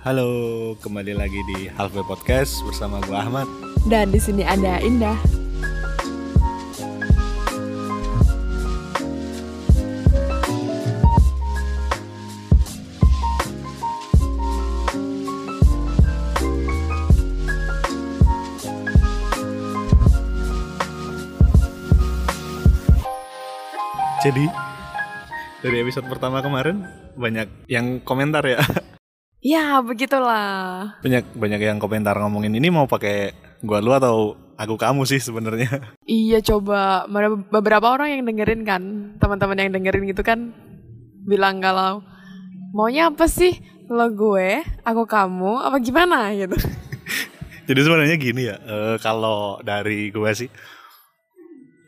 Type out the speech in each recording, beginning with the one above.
Halo, kembali lagi di Halfway Podcast bersama gue Ahmad. Dan di sini ada Indah. Jadi dari episode pertama kemarin banyak yang komentar ya. Ya, begitulah. Banyak banyak yang komentar ngomongin ini mau pakai gua lu atau aku kamu sih sebenarnya. Iya, coba beberapa orang yang dengerin kan, teman-teman yang dengerin gitu kan bilang kalau maunya apa sih? Lo gue, aku kamu, apa gimana gitu. Jadi sebenarnya gini ya, eh, kalau dari gue sih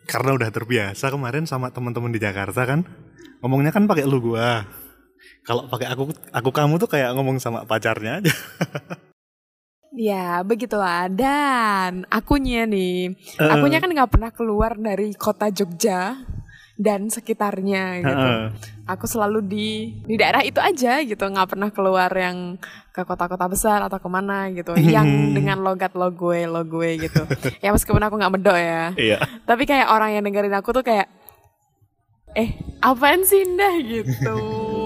karena udah terbiasa kemarin sama teman-teman di Jakarta kan ngomongnya kan pakai lu gua. Kalau pakai aku aku kamu tuh kayak ngomong sama pacarnya aja. Ya, begitulah. Dan akunya nih, Eh. akunya kan nggak pernah keluar dari kota Jogja dan sekitarnya gitu. Heeh. Aku selalu di di daerah itu aja gitu, nggak pernah keluar yang ke kota-kota besar atau ke mana gitu, yang dengan logat lo gue lo gue gitu. ya meskipun aku nggak medok ya, Iya. tapi kayak orang yang dengerin aku tuh kayak, eh apaan sih Indah gitu.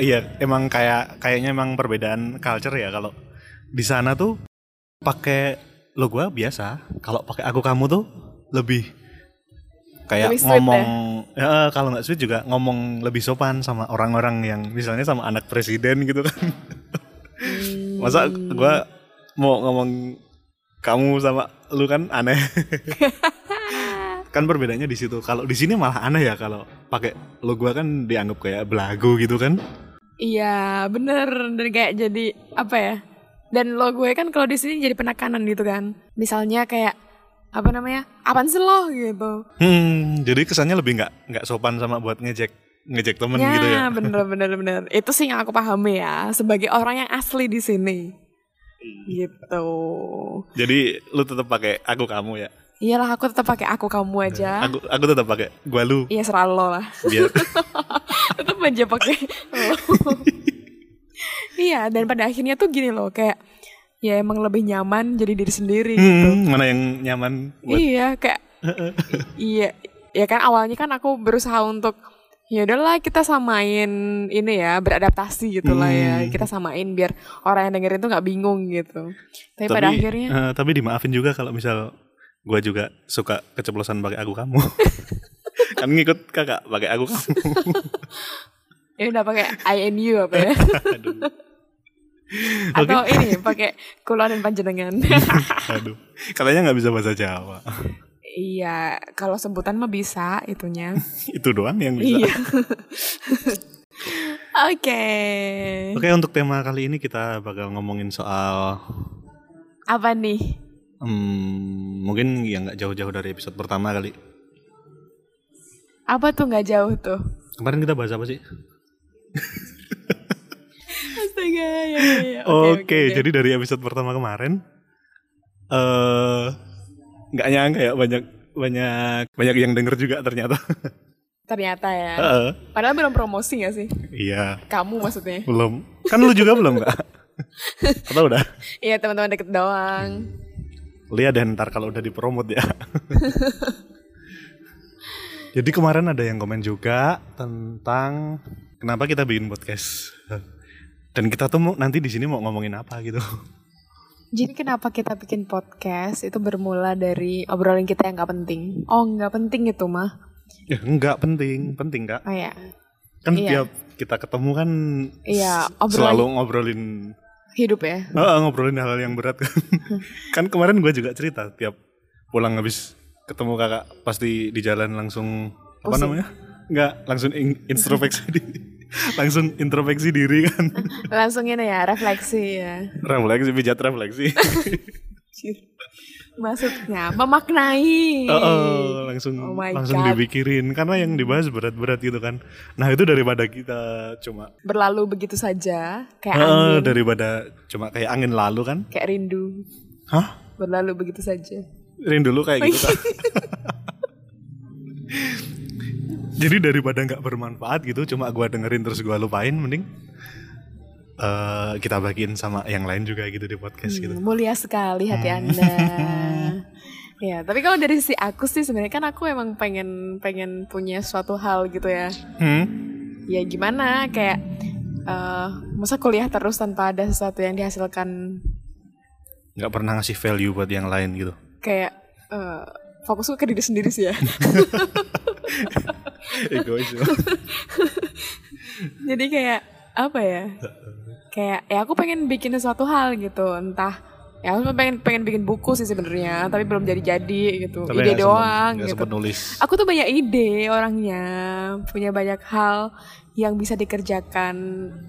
Iya, emang kayak kayaknya emang perbedaan culture ya kalau di sana tuh pakai lo gua biasa, kalau pakai aku kamu tuh lebih kayak Lebih ngomong ya, kalau nggak sweet juga ngomong lebih sopan sama orang-orang yang misalnya sama anak presiden gitu kan. Hmm. Masa gua mau ngomong kamu sama lu kan aneh. kan perbedaannya di situ. Kalau di sini malah aneh ya kalau pakai lo gua kan dianggap kayak belagu gitu kan. Iya bener dan kayak jadi apa ya? Dan lo gue kan kalau di sini jadi penekanan gitu kan. Misalnya kayak apa namanya? Apaan sih lo gitu. Hmm, jadi kesannya lebih nggak nggak sopan sama buat ngejek ngejek temen ya, gitu ya. bener bener bener. Itu sih yang aku pahami ya sebagai orang yang asli di sini. Gitu. Jadi lu tetap pakai aku kamu ya. Iyalah aku tetap pakai aku kamu aja. Aku aku tetap pakai gua lu Iya serah lo lah. biar tetap aja pakai lo. iya dan pada akhirnya tuh gini loh kayak ya emang lebih nyaman jadi diri sendiri gitu. hmm, mana yang nyaman buat Iya kayak iya ya kan awalnya kan aku berusaha untuk ya udahlah kita samain ini ya beradaptasi gitu lah ya Hmm. kita samain biar orang yang dengerin tuh nggak bingung gitu tapi, pada akhirnya eh, tapi dimaafin juga kalau misal gua juga suka keceplosan pakai aku kamu. kan ngikut kakak pakai aku kamu. ini udah pakai I and you apa ya atau ini pakai kulon dan panjenengan Aduh. Katanya nggak bisa bahasa Jawa. iya kalau sebutan mah bisa itunya Itu doang yang bisa. iya oke Oke, untuk tema kali ini kita bakal ngomongin soal apa nih hmm, mungkin yang nggak jauh-jauh dari episode pertama kali. apa tuh nggak jauh tuh Kemarin kita bahas apa sih? astaga ya, ya, ya. Oke, jadi dari episode pertama kemarin eh nggak nyangka ya banyak banyak banyak yang denger juga ternyata. ternyata ya Heeh. Padahal belum promosi gak sih? Iya, Kamu maksudnya? belum. Kan lu juga belum nggak? Atau udah? Iya teman-teman deket doang. Lihat deh ntar kalau udah dipromot ya. Jadi kemarin ada yang komen juga tentang kenapa kita bikin podcast. Dan kita tuh mau, nanti di sini mau ngomongin apa gitu. Jadi kenapa kita bikin podcast itu bermula dari obrolan kita yang gak penting? Oh nggak penting itu mah. Ya enggak penting, penting kak. Oh ya, Kan Iya. tiap kita ketemu kan Iya, obrolan- selalu ngobrolin hidup ya. Heeh, ngobrolin hal-hal yang berat kan. kan kemarin gue juga cerita tiap pulang habis ketemu kakak pasti di jalan langsung apa Pusing. namanya? Enggak, langsung in- introspeksi diri. langsung introspeksi diri kan. Langsung ini ya, refleksi ya. refleksi pijat refleksi. Maksudnya memaknai. Heeh, langsung Oh langsung God. dipikirin karena yang dibahas berat-berat gitu kan. Nah, itu daripada kita cuma Berlalu begitu saja, kayak Heeh, angin, daripada cuma kayak angin lalu kan. kayak rindu. Hah? Berlalu begitu saja. Rindu dulu kayak gitu kan. Jadi daripada nggak bermanfaat gitu, cuma gua dengerin terus gua lupain, mending eh, kita bagiin sama yang lain juga gitu di podcast gitu. Hmm, mulia sekali hati Anda. ya, tapi kalau dari sisi aku sih sebenarnya kan aku emang pengen pengen punya suatu hal gitu ya. Hmm. Ya gimana kayak eh masa kuliah terus tanpa ada sesuatu yang dihasilkan Nggak pernah ngasih value buat yang lain gitu. kayak eh fokusku ke diri sendiri sih ya. Egois. Jadi kayak apa ya? Kayak ya aku pengen bikin sesuatu hal gitu, entah ya aku pengen pengen bikin buku sih sebenarnya, tapi belum jadi-jadi gitu. Tapi ide doang sempet- gitu. nulis. Aku tuh banyak ide orangnya, punya banyak hal yang bisa dikerjakan.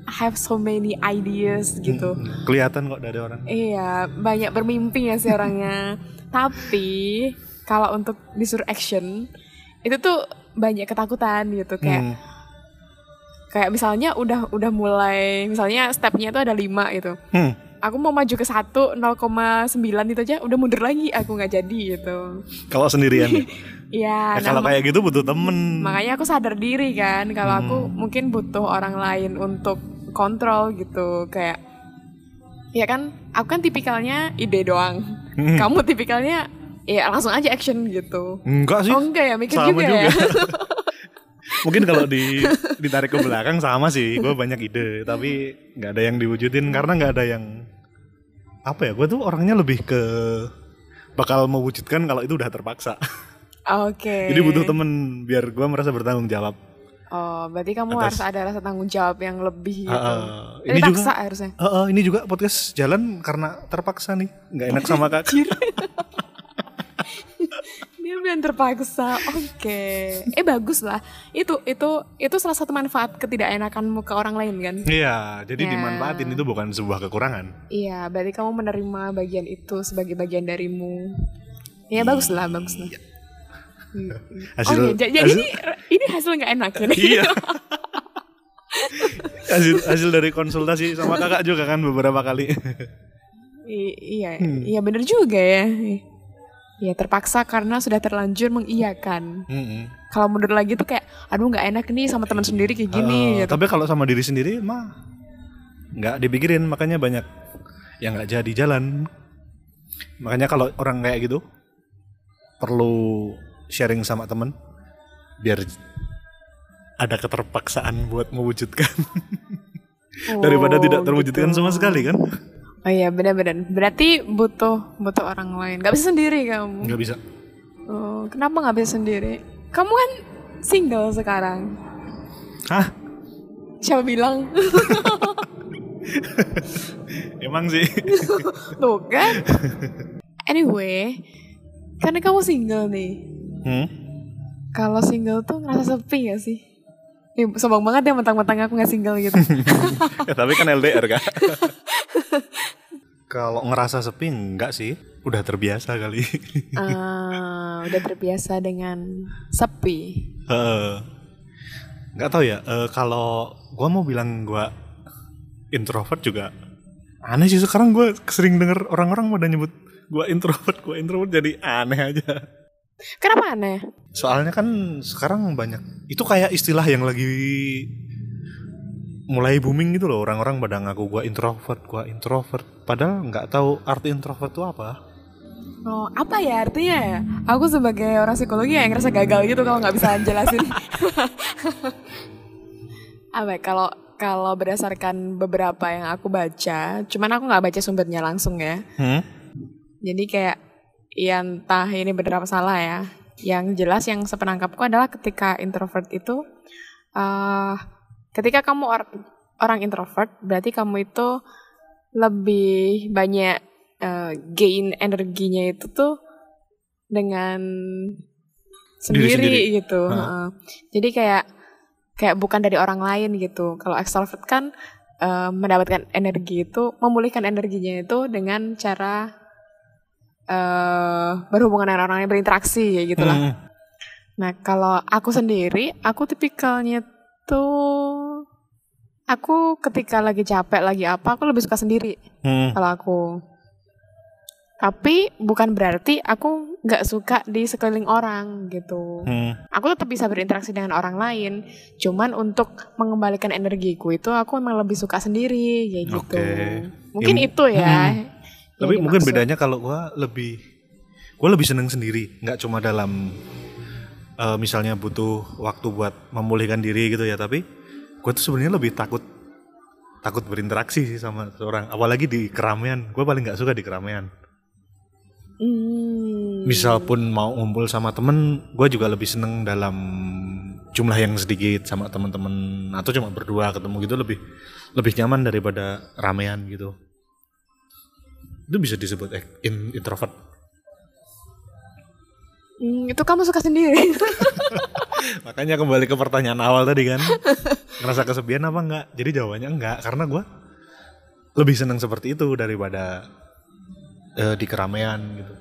I have so many ideas gitu. Hmm, Kelihatan kok dari orang. Iya, banyak bermimpi ya sih orangnya. Tapi kalau untuk disuruh action itu tuh banyak ketakutan gitu kayak Hmm. Kayak misalnya udah udah mulai misalnya stepnya itu ada lima gitu. Hmm. Aku mau maju ke satu 0,9 itu aja udah mundur lagi aku nggak jadi gitu. Kalau sendirian. ya? Iya, Ya, nah, kalau kayak gitu butuh temen. makanya aku sadar diri kan kalau aku Hmm. mungkin butuh orang lain untuk kontrol gitu kayak ya kan aku kan tipikalnya ide doang Hmm. kamu tipikalnya ya langsung aja action gitu Enggak sih. oh enggak ya mikir sama juga, juga. ya Mungkin kalau di ditarik ke belakang sama sih. Gue banyak ide, tapi nggak ada yang diwujudin karena nggak ada yang apa ya? Gue tuh orangnya lebih ke bakal mewujudkan kalau itu udah terpaksa. oke Jadi butuh temen biar gue merasa bertanggung jawab. oh berarti kamu Atas- harus ada rasa tanggung jawab yang lebih gitu Ah, ini ini juga- harusnya Eh, eh, ini juga podcast jalan karena terpaksa nih, nggak enak sama kakak. Bilang terpaksa oke eh bagus lah itu itu itu salah satu manfaat ketidakenakanmu ke orang lain kan Iya, jadi Ya. dimanfaatin itu bukan sebuah kekurangan. Iya, berarti kamu menerima bagian itu sebagai bagian darimu. Ya bagus lah, bagus lah. Hmm. Hasil, oh iya, ja- jadi hasil- ini ini hasil nggak enak ini. iya. hasil hasil dari konsultasi sama kakak juga kan beberapa kali. I- iya, Hmm. iya bener juga ya. Iya terpaksa karena sudah terlanjur mengiyakan. Mm-mm. Kalau mundur lagi tuh kayak, aduh nggak enak nih sama teman sendiri kayak gini. Eh, gitu. Tapi kalau sama diri sendiri mah nggak dipikirin makanya banyak yang nggak jadi jalan. Makanya kalau orang kayak gitu perlu sharing sama temen biar ada keterpaksaan buat mewujudkan daripada Oh, tidak terwujudkan gitu. sama sekali kan Oh iya benar-benar. Berarti butuh butuh orang lain. Gak bisa sendiri kamu. nggak bisa Oh, kenapa nggak bisa sendiri? Kamu kan single sekarang. hah Siapa bilang? emang sih Tuh kan. Anyway, karena kamu single nih. hmm? Kalau single tuh ngerasa sepi gak sih? Ih, sombong banget ya mentang-mentang aku gak single gitu. ya, tapi kan LDR kan kalau ngerasa sepi enggak sih udah terbiasa kali Ah, udah terbiasa dengan sepi. Heeh. nggak tahu ya eh, kalau gua mau bilang gua introvert juga aneh sih sekarang gua sering denger orang-orang pada nyebut gua introvert gua introvert jadi aneh aja Kenapa aneh? soalnya kan sekarang banyak itu kayak istilah yang lagi mulai booming gitu loh orang-orang pada ngaku gua introvert gua introvert padahal nggak tahu arti introvert itu apa Oh, apa ya artinya ya? Aku sebagai orang psikologi ya ngerasa gagal gitu kalau nggak bisa jelasin. apa ya, kalau kalau berdasarkan beberapa yang aku baca, cuman aku nggak baca sumbernya langsung ya. hmm? Jadi kayak ya entah ini benar apa salah ya. Yang jelas yang sepenangkapku adalah ketika introvert itu eh ketika kamu or- orang introvert berarti kamu itu lebih banyak eh, gain energinya itu tuh dengan sendiri, sendiri. gitu. Ha. Heeh. Jadi kayak kayak bukan dari orang lain gitu. Kalau extrovert kan eh, mendapatkan energi itu memulihkan energinya itu dengan cara eh berhubungan dengan orang lain berinteraksi ya gitulah. Hmm. Nah kalau aku sendiri aku tipikalnya tuh aku ketika lagi capek lagi apa aku lebih suka sendiri Hmm. kalau aku Tapi bukan berarti aku nggak suka di sekeliling orang gitu. Hmm. Aku tetap bisa berinteraksi dengan orang lain. Cuman untuk mengembalikan energiku itu aku emang lebih suka sendiri kayak gitu. Oke. Mungkin Ya, itu ya. hmm. Tapi mungkin bedanya kalau gua lebih gua lebih seneng sendiri, nggak cuma dalam eh, misalnya butuh waktu buat memulihkan diri gitu ya, tapi gua tuh sebenarnya lebih takut takut berinteraksi sih sama seorang, apalagi di keramaian. Gua paling nggak suka di keramaian. Hmm. Misal pun mau ngumpul sama temen, gua juga lebih seneng dalam jumlah yang sedikit sama teman-teman atau cuma berdua ketemu gitu lebih lebih nyaman daripada ramean gitu. Itu bisa disebut in- introvert. Hmm, itu kamu suka sendiri. Makanya kembali ke pertanyaan awal tadi kan. Ngerasa kesepian apa enggak? Jadi jawabannya enggak karena gua lebih senang seperti itu daripada eh, di keramaian gitu.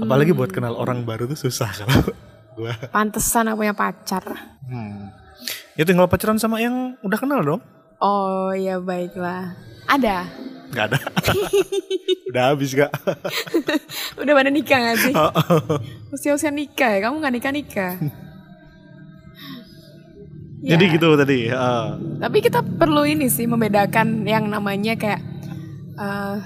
Apalagi buat kenal orang baru tuh susah kalau gua. Pantesan aku punya pacar. Hmm. Ya tinggal pacaran sama yang udah kenal dong. Oh ya baiklah. Ada. Nggak ada. udah habis kak. Udah pada nikah gak sih? Usia-usia nikah ya? Kamu gak nikah-nikah? Ya. Jadi gitu tadi. eh, Tapi kita perlu ini sih membedakan yang namanya kayak eh,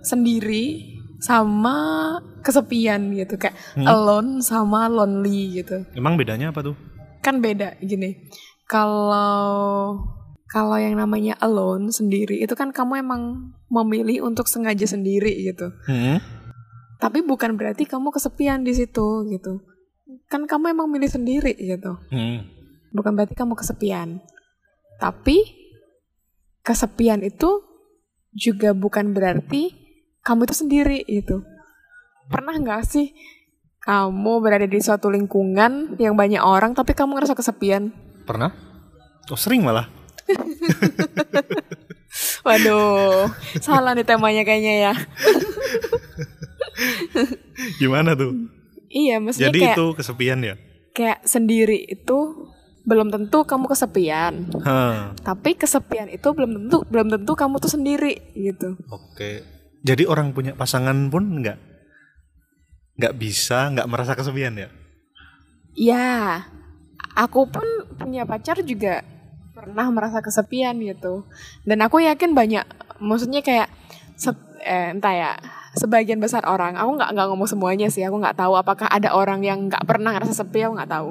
sendiri sama kesepian gitu kayak alone sama lonely gitu. emang bedanya apa tuh? Kan beda gini. Kalau kalau yang namanya alone sendiri itu kan kamu emang memilih untuk sengaja sendiri gitu. Hmm. Tapi bukan berarti kamu kesepian di situ gitu. Kan kamu emang milih sendiri gitu. Hmm. Bukan berarti kamu kesepian. Tapi kesepian itu juga bukan berarti kamu itu sendiri gitu. Pernah nggak sih kamu berada di suatu lingkungan yang banyak orang tapi kamu ngerasa kesepian? Pernah? Oh sering malah. Waduh, salah nih temanya kayaknya ya. Gimana tuh? Iya, maksudnya Jadi kayak itu kesepian ya? kayak sendiri itu belum tentu kamu kesepian. Hah. Tapi kesepian itu belum tentu belum tentu kamu tuh sendiri gitu. Oke. Jadi orang punya pasangan pun nggak nggak bisa nggak merasa kesepian ya? Ya, aku pun punya pacar juga pernah merasa kesepian gitu. Dan aku yakin banyak, maksudnya kayak se- eh, entah ya, sebagian besar orang. Aku nggak nggak ngomong semuanya sih. Aku nggak tahu apakah ada orang yang nggak pernah ngerasa sepi. Aku nggak tahu.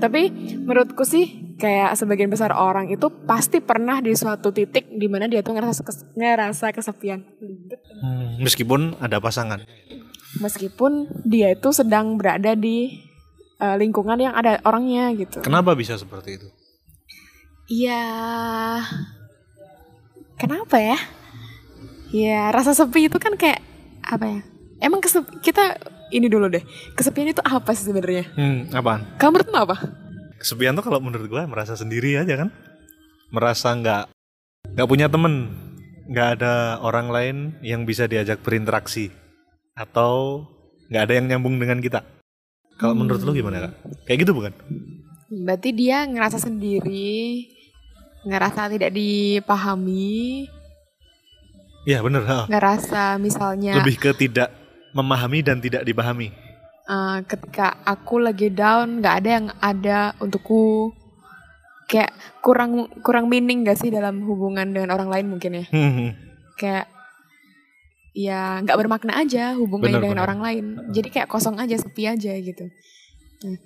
Tapi menurutku sih kayak sebagian besar orang itu pasti pernah di suatu titik di mana dia tuh ngerasa kes- ngerasa kesepian. Hmm, Meskipun ada pasangan. Meskipun dia itu sedang berada di eh, lingkungan yang ada orangnya gitu. Kenapa bisa seperti itu? Iya. Kenapa ya? Ya rasa sepi itu kan kayak apa ya? Emang kesep kita ini dulu deh. Kesepian itu apa sih sebenarnya? Hmm, apaan? Kamu menurut kamu apa? Kesepian tuh kalau menurut gua merasa sendiri aja kan? Merasa nggak nggak punya temen, nggak ada orang lain yang bisa diajak berinteraksi atau nggak ada yang nyambung dengan kita. Kalau menurut lu gimana kak? Kayak gitu bukan? Berarti dia ngerasa sendiri, ngerasa tidak dipahami, Iya bener. ha. ngerasa misalnya Lebih ke tidak memahami dan tidak dipahami. eh, ketika aku lagi down nggak ada yang ada untukku kayak kurang kurang meaning gak sih dalam hubungan dengan orang lain mungkin ya Hmm, kayak ya nggak bermakna aja hubungannya Bener, dengan bener. orang lain jadi kayak kosong aja sepi aja gitu nah,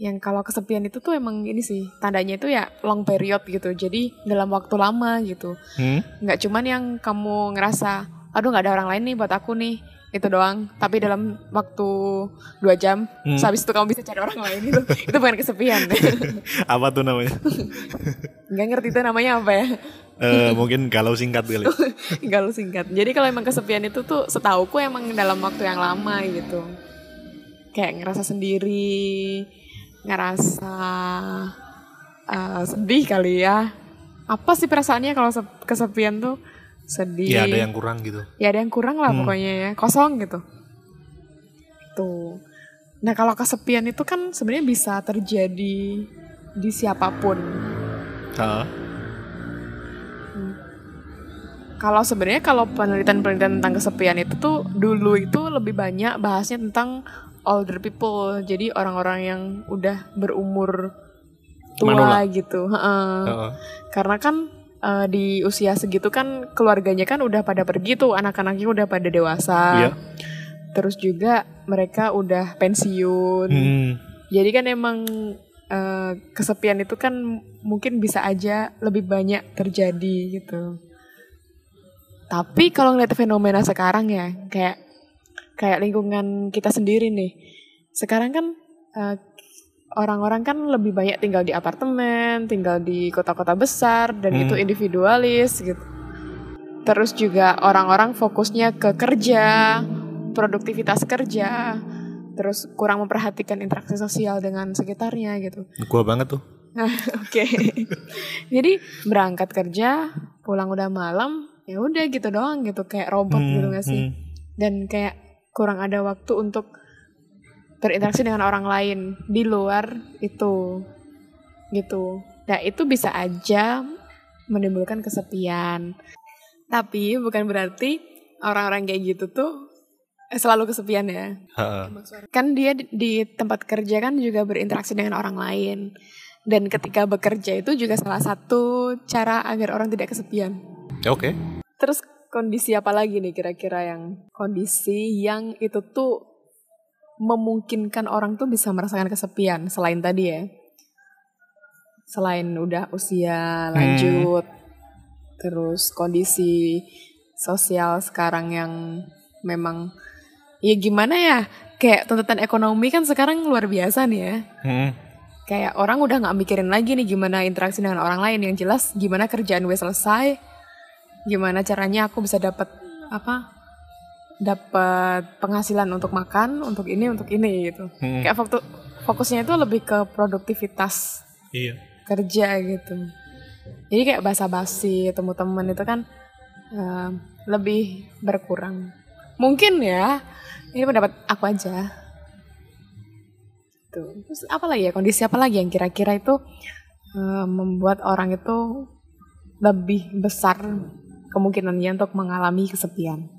yang kalau kesepian itu tuh emang ini sih tandanya itu ya long period gitu jadi dalam waktu lama gitu Hmm? nggak cuman yang kamu ngerasa aduh nggak ada orang lain nih buat aku nih itu doang tapi dalam waktu dua jam Hmm. sehabis itu kamu bisa cari orang lain itu itu bukan kesepian Apa tuh namanya? nggak ngerti itu namanya apa ya Eh, mungkin galau singkat kali. Galau singkat. Jadi kalau emang kesepian itu tuh setauku emang dalam waktu yang lama gitu. Kayak ngerasa sendiri, ngerasa eh, sedih kali ya. Apa sih perasaannya kalau se- kesepian tuh? Sedih. Ya ada yang kurang gitu. Ya ada yang kurang lah Hmm. pokoknya ya. Kosong gitu. Tuh. Nah kalau kesepian itu kan sebenarnya bisa terjadi di siapa pun. Ha. kalau sebenarnya kalau penelitian-penelitian tentang kesepian itu tuh dulu itu lebih banyak bahasnya tentang older people. Jadi orang-orang yang udah berumur tua Manula. gitu. Heeh. Heeh. Karena kan eh, di usia segitu kan keluarganya kan udah pada pergi tuh, anak-anaknya udah pada dewasa. Iya. Terus juga mereka udah pensiun. Hmm. Jadi kan emang eh, kesepian itu kan mungkin bisa aja lebih banyak terjadi gitu. Tapi kalau ngeliat fenomena sekarang ya, kayak kayak lingkungan kita sendiri nih. Sekarang kan eh, orang-orang kan lebih banyak tinggal di apartemen, tinggal di kota-kota besar dan Hmm. itu individualis gitu. Terus juga orang-orang fokusnya ke kerja, produktivitas kerja, terus kurang memperhatikan interaksi sosial dengan sekitarnya gitu. Gua banget tuh. Oke. Jadi berangkat kerja, pulang udah malam, ya udah gitu doang gitu kayak robot Hmm, gitu gak sih? hmm. Dan kayak kurang ada waktu untuk berinteraksi dengan orang lain di luar itu. Gitu. Nah, itu bisa aja menimbulkan kesepian. Tapi bukan berarti orang-orang kayak gitu tuh eh, selalu kesepian ya Heeh. kan dia di, di tempat kerja kan juga berinteraksi dengan orang lain dan ketika bekerja itu juga salah satu cara agar orang tidak kesepian Oke. terus kondisi apa lagi nih kira-kira yang kondisi yang itu tuh memungkinkan orang tuh bisa merasakan kesepian selain tadi ya? Selain udah usia lanjut terus kondisi sosial sekarang yang memang ya gimana ya? Kayak tuntutan ekonomi kan sekarang luar biasa nih ya. Hmm. kayak orang udah nggak mikirin lagi nih gimana interaksi dengan orang lain. Yang jelas gimana kerjaan gue selesai gimana caranya aku bisa dapat apa dapat penghasilan untuk makan untuk ini untuk ini gitu. Hmm. kayak fokus fokusnya itu lebih ke produktivitas Iya. kerja gitu. Jadi kayak basa-basi temu temen itu kan eh, lebih berkurang. Mungkin ya ini pendapat aku aja. Tuh. Terus apa lagi ya kondisi apa lagi yang kira-kira itu eh, membuat orang itu lebih besar kemungkinannya untuk mengalami kesepian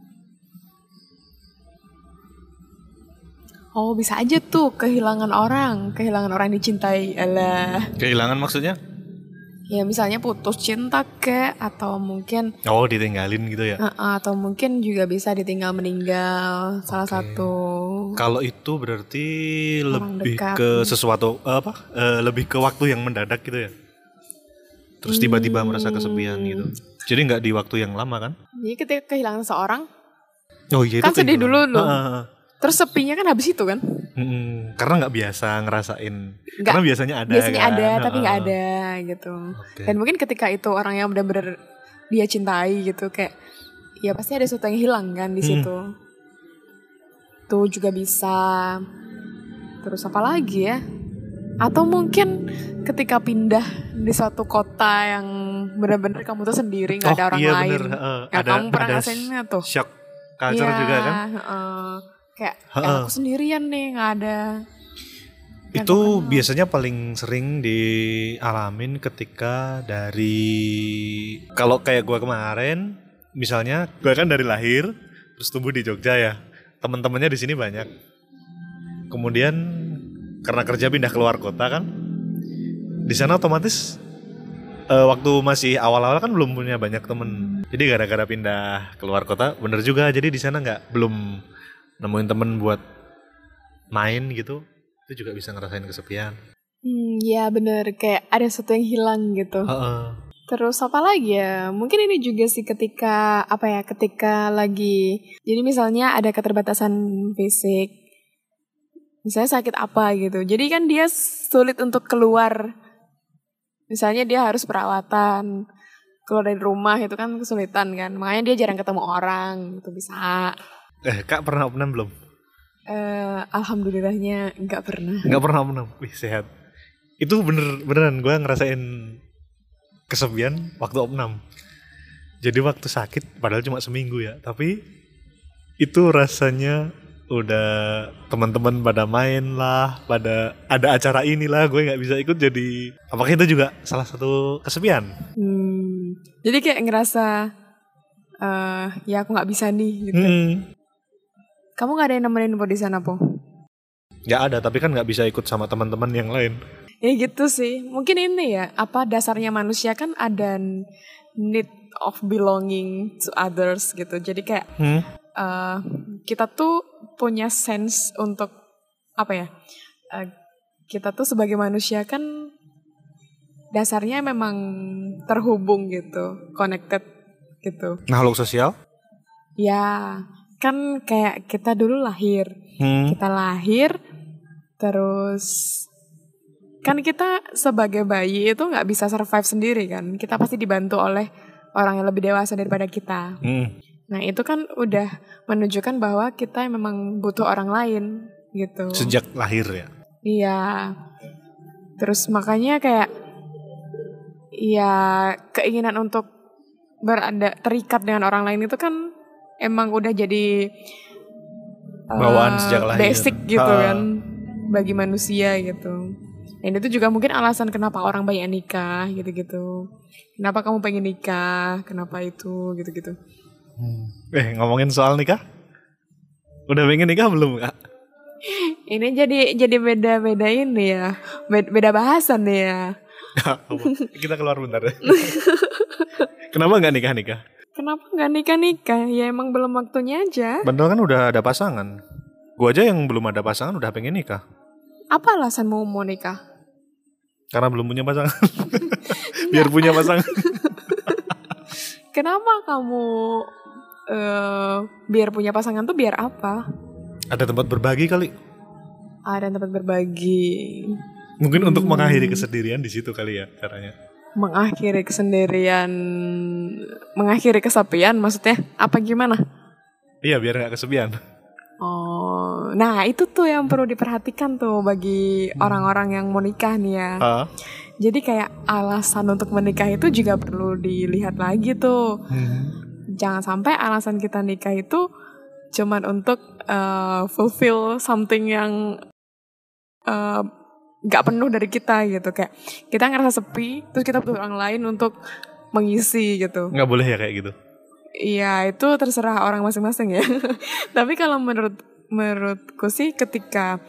Oh bisa aja tuh kehilangan orang, kehilangan orang yang dicintai, alah. Kehilangan maksudnya? Ya misalnya putus cinta ke atau mungkin Oh, ditinggalin gitu ya. atau mungkin juga bisa ditinggal meninggal salah satu. Kalau itu berarti Orang lebih dekat. ke sesuatu eh, apa? Eh, lebih ke waktu yang mendadak gitu ya. Terus tiba-tiba merasa kesepian gitu. Jadi nggak di waktu yang lama kan? Jadi ketika kehilangan seorang, Oh iya Kan itu sedih dulu loh. Ah. terus sepinya kan habis itu kan? Mm-mm. Karena nggak biasa ngerasain. Nggak, Karena biasanya ada. Biasanya kan? ada tapi nggak ada gitu. Oke. Dan mungkin ketika itu orang yang benar-benar dia cintai gitu kayak ya pasti ada sesuatu yang hilang kan di Hmm. situ. Tuh juga bisa. Terus apa lagi ya? Atau mungkin ketika pindah di suatu kota yang benar-benar kamu tuh sendiri nggak Oh, ada orang iya lain. bener. eh, Ya, ada kamu pernah ngerasainnya tuh. shock culture Iya, juga kan? heeh. kayak Heeh. "Ya, aku sendirian nih nggak ada. yang Itu kenal." biasanya paling sering dialamin ketika dari kalau kayak gua kemarin, misalnya gua kan dari lahir terus tumbuh di Jogja ya. Teman-temannya di sini banyak. Kemudian karena kerja pindah keluar kota kan, di sana otomatis eh, waktu masih awal-awal kan belum punya banyak temen. Jadi gara-gara pindah keluar kota, bener juga. Jadi di sana nggak belum nemuin temen buat main gitu. Itu juga bisa ngerasain kesepian. Hmm, ya bener kayak ada sesuatu yang hilang gitu. Heeh. Terus apa lagi ya? Mungkin ini juga sih ketika apa ya? Ketika lagi jadi misalnya ada keterbatasan fisik, misalnya sakit apa gitu. Jadi kan dia sulit untuk keluar. Misalnya dia harus perawatan, keluar dari rumah itu kan kesulitan kan. Makanya dia jarang ketemu orang gitu bisa. Eh, Kak pernah opnam belum? Eh, alhamdulillahnya nggak pernah. Nggak pernah opnam. Wih, sehat. Itu bener beneran gue ngerasain kesepian waktu opnam. Jadi waktu sakit padahal cuma seminggu ya, tapi itu rasanya udah teman-teman pada main lah, pada ada acara inilah, gue nggak bisa ikut jadi apakah itu juga salah satu kesepian? Hmm, jadi kayak ngerasa eh ya aku nggak bisa nih gitu. Hmm. Kamu nggak ada yang nemenin po di sana po? Ya ada, tapi kan nggak bisa ikut sama teman-teman yang lain. Ya gitu sih. Mungkin ini ya, apa dasarnya manusia kan ada need of belonging to others gitu. Jadi kayak Hmm. eh, kita tuh punya sense untuk apa ya? eh, kita tuh sebagai manusia kan dasarnya memang terhubung gitu, connected gitu. Makhluk sosial? Ya, kan kayak kita dulu lahir, Hmm. kita lahir terus kan kita sebagai bayi itu nggak bisa survive sendiri kan kita pasti dibantu oleh orang yang lebih dewasa daripada kita Hmm. Nah itu kan udah menunjukkan bahwa kita memang butuh orang lain gitu Sejak lahir ya. iya terus makanya kayak ya keinginan untuk berada terikat dengan orang lain itu kan emang udah jadi Bawaan eh, sejak lahir. basic gitu Ah. kan bagi manusia gitu dan itu juga mungkin alasan kenapa orang banyak nikah gitu-gitu kenapa kamu pengen nikah kenapa itu gitu-gitu Eh ngomongin soal nikah? Udah pengen nikah belum kak? ini jadi jadi beda-beda ini ya Be- beda bahasan nih ya Apa? Kita keluar bentar deh. Kenapa nggak nikah nikah? Kenapa nggak nikah-nikah? Ya emang belum waktunya aja. Padahal kan udah ada pasangan. Gua aja yang belum ada pasangan udah pengen nikah. Apa alasanmu mau nikah? Karena belum punya pasangan. Biar punya pasangan. Kenapa kamu eh biar punya pasangan tuh biar apa? Ada tempat berbagi kali. Ada tempat berbagi, Mungkin untuk mengakhiri kesendirian di situ kali ya caranya. mengakhiri kesendirian, mengakhiri kesepian maksudnya apa gimana? Iya biar nggak kesepian. Oh, nah itu tuh yang perlu diperhatikan tuh bagi orang-orang yang mau nikah nih ya. Ah. Jadi kayak alasan untuk menikah itu juga perlu dilihat lagi tuh. Jangan sampai alasan kita nikah itu cuman untuk uh, fulfill something yang uh, penuh dari kita gitu. Kayak kita ngerasa sepi terus kita butuh orang lain untuk mengisi gitu. Nggak boleh ya kayak gitu. Iya itu terserah orang masing-masing ya. Tapi kalau menurut menurutku sih ketika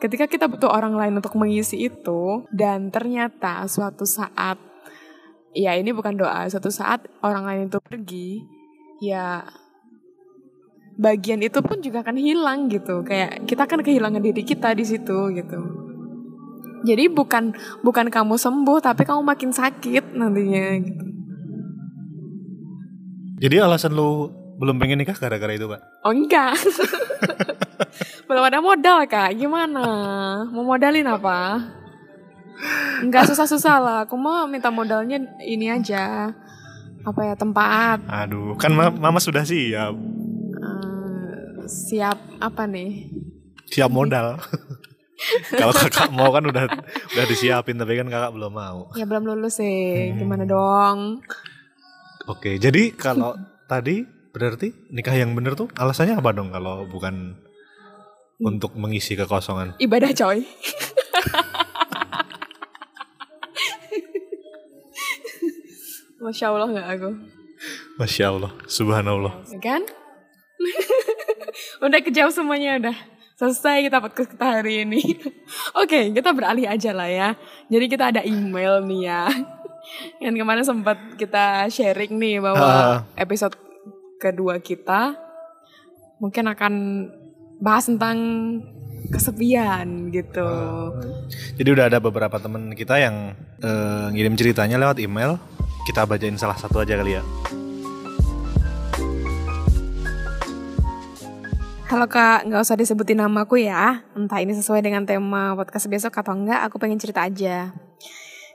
ketika kita butuh orang lain untuk mengisi itu dan ternyata suatu saat ya ini bukan doa. Suatu saat orang lain itu pergi ya bagian itu pun juga akan hilang gitu. Kayak kita kan kehilangan diri kita di situ gitu. Jadi bukan bukan kamu sembuh tapi kamu makin sakit nantinya gitu. Jadi alasan lu belum pengen nikah gara-gara itu pak? oh enggak. Belum ada modal kak. Gimana? Mau modalin apa Enggak susah-susah lah. Aku mau minta modalnya ini aja. Apa ya tempat. Aduh, kan ma- mama sudah siap. Eh, siap apa nih? Siap modal. Kalau kakak mau kan udah udah disiapin tapi kan kakak belum mau. ya belum lulus sih. Gimana dong? Oke, jadi kalau tadi berarti nikah yang bener tuh alasannya apa dong kalau bukan untuk mengisi kekosongan? ibadah coy Masya Allah nggak aku? Masya Allah, Subhanallah. Ya kan? Udah kejauh semuanya udah selesai kita podcast kita hari ini. Oke kita beralih aja lah ya. Jadi kita ada email nih ya. Yang kemarin sempat kita sharing nih bahwa Ah. episode kedua kita mungkin akan bahas tentang kesepian gitu Jadi udah ada beberapa temen kita yang eh, ngirim ceritanya lewat email. Kita bacain salah satu aja kali ya. Halo kak, nggak usah disebutin namaku ya. Entah ini sesuai dengan tema podcast besok atau enggak, aku pengen cerita aja.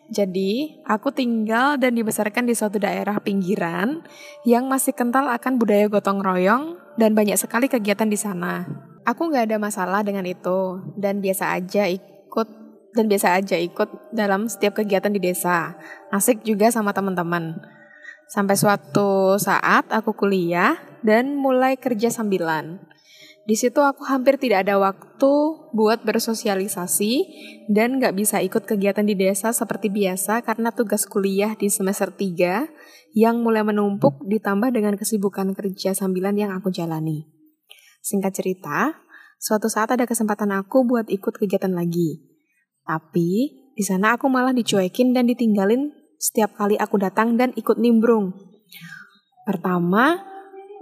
Jadi, aku tinggal dan dibesarkan di suatu daerah pinggiran yang masih kental akan budaya gotong royong dan banyak sekali kegiatan di sana. Aku nggak ada masalah dengan itu dan biasa aja ikut dan biasa aja ikut dalam setiap kegiatan di desa. Asik juga sama teman-teman. Sampai suatu saat aku kuliah dan mulai kerja sambilan. Di situ aku hampir tidak ada waktu buat bersosialisasi dan nggak bisa ikut kegiatan di desa seperti biasa karena tugas kuliah di semester 3 yang mulai menumpuk ditambah dengan kesibukan kerja sambilan yang aku jalani. Singkat cerita, suatu saat ada kesempatan aku buat ikut kegiatan lagi. Tapi di sana aku malah dicuekin dan ditinggalin setiap kali aku datang dan ikut nimbrung. Pertama,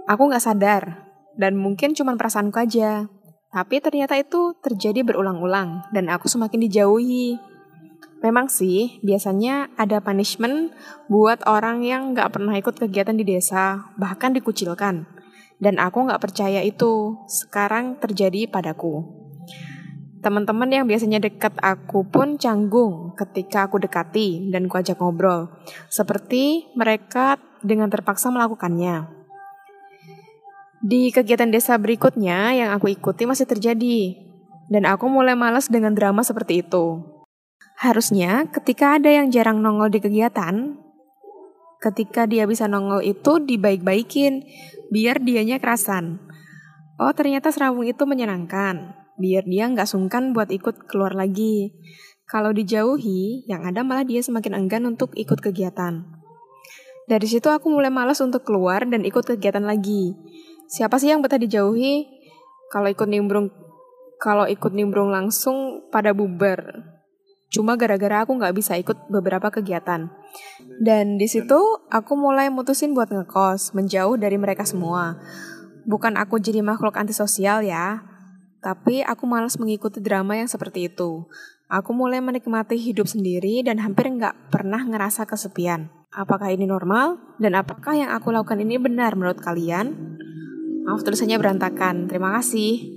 aku nggak sadar dan mungkin cuma perasaanku aja. Tapi ternyata itu terjadi berulang-ulang dan aku semakin dijauhi. Memang sih, biasanya ada punishment buat orang yang nggak pernah ikut kegiatan di desa, bahkan dikucilkan. Dan aku nggak percaya itu sekarang terjadi padaku. Teman-teman yang biasanya dekat aku pun canggung ketika aku dekati dan ku ajak ngobrol. Seperti mereka dengan terpaksa melakukannya. Di kegiatan desa berikutnya yang aku ikuti masih terjadi, dan aku mulai malas dengan drama seperti itu. Harusnya ketika ada yang jarang nongol di kegiatan, ketika dia bisa nongol itu dibaik-baikin, biar dianya kerasan. Oh ternyata serawung itu menyenangkan, biar dia nggak sungkan buat ikut keluar lagi. Kalau dijauhi, yang ada malah dia semakin enggan untuk ikut kegiatan. Dari situ aku mulai malas untuk keluar dan ikut kegiatan lagi siapa sih yang betah dijauhi kalau ikut nimbrung kalau ikut nimbrung langsung pada bubar cuma gara-gara aku nggak bisa ikut beberapa kegiatan. Dan di situ aku mulai mutusin buat ngekos menjauh dari mereka semua. Bukan aku jadi makhluk antisosial ya tapi aku malas mengikuti drama yang seperti itu. Aku mulai menikmati hidup sendiri dan hampir nggak pernah ngerasa kesepian. Apakah ini normal? Dan apakah yang aku lakukan ini benar menurut kalian? Maaf tulisannya berantakan. Terima kasih.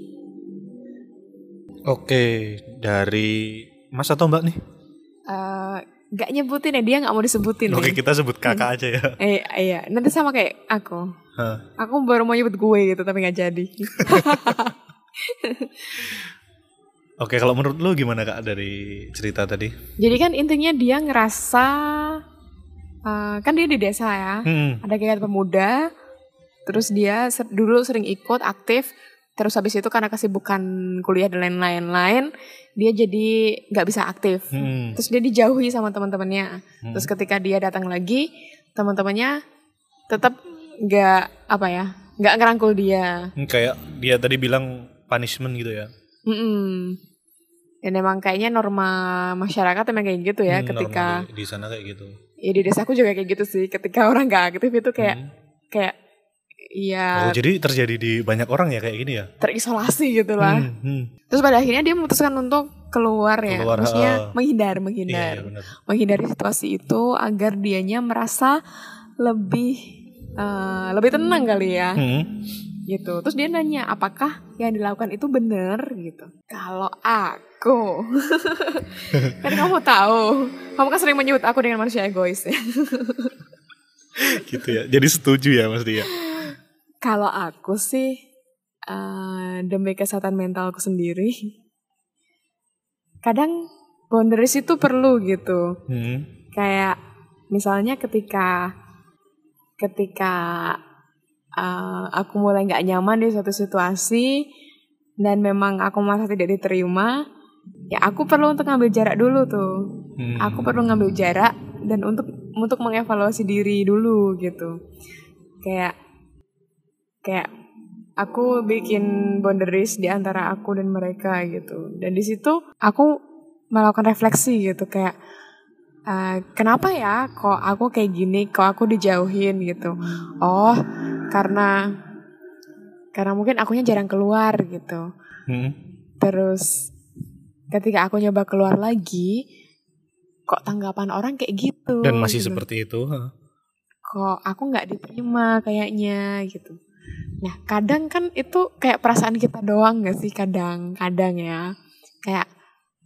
Oke, dari Mas atau Mbak nih? Uh, gak nyebutin ya, dia gak mau disebutin. Oke, ya. kita sebut kakak aja ya. Eh, iya. Nanti sama kayak aku. Huh. Aku baru mau nyebut gue gitu, tapi gak jadi. Oke, kalau menurut lu gimana kak dari cerita tadi? Jadi kan intinya dia ngerasa, uh, kan dia di desa ya, hmm. ada kegiatan pemuda, Terus dia ser dulu sering ikut aktif, terus habis itu karena kesibukan kuliah dan lain-lain, dia jadi nggak bisa aktif. Hmm. Terus dia dijauhi sama teman-temannya. Hmm. Terus ketika dia datang lagi, teman-temannya tetap nggak apa ya, nggak ngerangkul dia. Hmm, kayak dia tadi bilang punishment gitu ya. Mm -mm. Dan emang kayaknya norma masyarakat emang kayak gitu ya hmm, ketika di, di sana kayak gitu. Ya di desaku juga kayak gitu sih. Ketika orang nggak aktif itu kayak hmm. kayak Iya. Oh, jadi terjadi di banyak orang ya kayak gini ya? Terisolasi gitu lah. Hmm, hmm. Terus pada akhirnya dia memutuskan untuk keluar ya, keluar, maksudnya uh, menghindar, menghindar, iya, iya menghindari situasi itu agar dianya merasa lebih uh, lebih tenang kali ya. Hmm. Gitu. Terus dia nanya, apakah yang dilakukan itu benar gitu? Kalau aku, kan kamu tahu, kamu kan sering menyebut aku dengan manusia egois ya. gitu ya. Jadi setuju ya Mas Dia. Kalau aku sih uh, demi kesehatan mentalku sendiri, kadang boundaries itu perlu gitu. Hmm. Kayak misalnya ketika ketika uh, aku mulai nggak nyaman di suatu situasi dan memang aku merasa tidak diterima, ya aku perlu untuk ngambil jarak dulu tuh. Hmm. Aku perlu ngambil jarak dan untuk untuk mengevaluasi diri dulu gitu. Kayak kayak aku bikin boundaries di antara aku dan mereka gitu dan di situ aku melakukan refleksi gitu kayak uh, kenapa ya kok aku kayak gini kok aku dijauhin gitu oh karena karena mungkin akunya jarang keluar gitu hmm. terus ketika aku nyoba keluar lagi kok tanggapan orang kayak gitu dan masih gitu. seperti itu huh? kok aku nggak diterima kayaknya gitu Nah, kadang kan itu kayak perasaan kita doang gak sih kadang-kadang ya. Kayak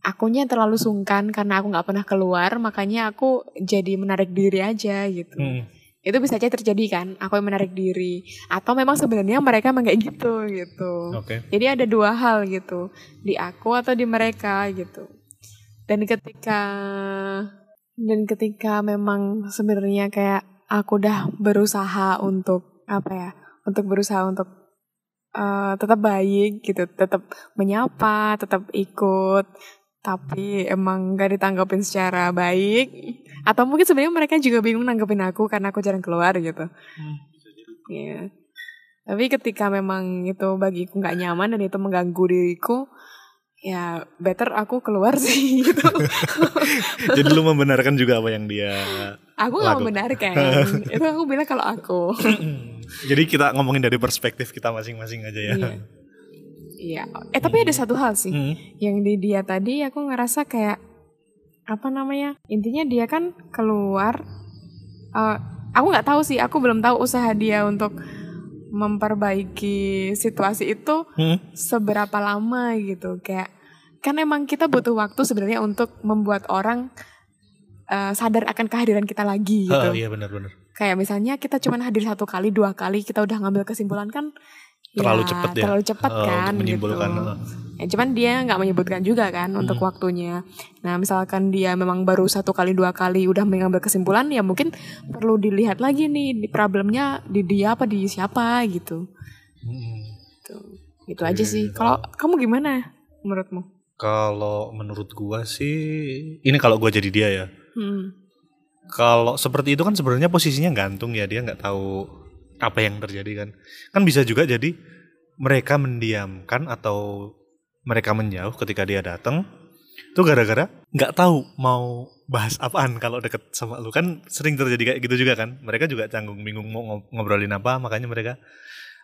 akunya terlalu sungkan karena aku gak pernah keluar, makanya aku jadi menarik diri aja gitu. Hmm. Itu bisa aja terjadi kan, aku yang menarik diri. Atau memang sebenarnya mereka emang kayak gitu gitu. Okay. Jadi ada dua hal gitu, di aku atau di mereka gitu. Dan ketika dan ketika memang sebenarnya kayak aku udah berusaha untuk apa ya untuk berusaha untuk eh, tetap baik gitu, tetap menyapa, tetap ikut, tapi emang gak ditanggapin secara baik. Atau mungkin sebenarnya mereka juga bingung nanggepin aku karena aku jarang keluar gitu. Iya. Tapi ketika memang itu bagiku nggak nyaman dan itu mengganggu diriku, ya better aku keluar sih gitu. Jadi lu membenarkan juga apa yang dia aku nggak membenarkan. itu aku bilang kalau aku. Jadi kita ngomongin dari perspektif kita masing-masing aja ya. Iya. Iya. Eh tapi ada satu hal sih. Hmm. Yang di dia tadi aku ngerasa kayak apa namanya? Intinya dia kan keluar. eh, aku nggak tahu sih. Aku belum tahu usaha dia untuk memperbaiki situasi itu Hmm. seberapa lama gitu. Kayak kan emang kita butuh waktu sebenarnya untuk membuat orang eh, sadar akan kehadiran kita lagi gitu. Oh, iya benar-benar. Kayak misalnya kita cuma hadir satu kali, dua kali, kita udah ngambil kesimpulan kan Terlalu cepet ya. Terlalu cepat Oh, kan untuk menyimpulkan, gitu. oh. Ya, cuman dia nggak menyebutkan juga kan untuk Hmm. waktunya. Nah misalkan dia memang baru satu kali dua kali udah mengambil kesimpulan, ya mungkin perlu dilihat lagi nih di problemnya di dia apa di siapa gitu. Hmm. Tuh. Itu aja sih. Kalau kamu gimana menurutmu? Kalau menurut gua sih ini kalau gua jadi dia ya. Hmm. Kalau seperti itu kan sebenarnya posisinya gantung ya dia nggak tahu apa yang terjadi kan. Kan bisa juga jadi mereka mendiamkan atau mereka menjauh ketika dia datang. Itu gara-gara nggak tahu mau bahas apaan kalau deket sama lu kan sering terjadi kayak gitu juga kan. Mereka juga canggung bingung mau ngob- ngobrolin apa makanya mereka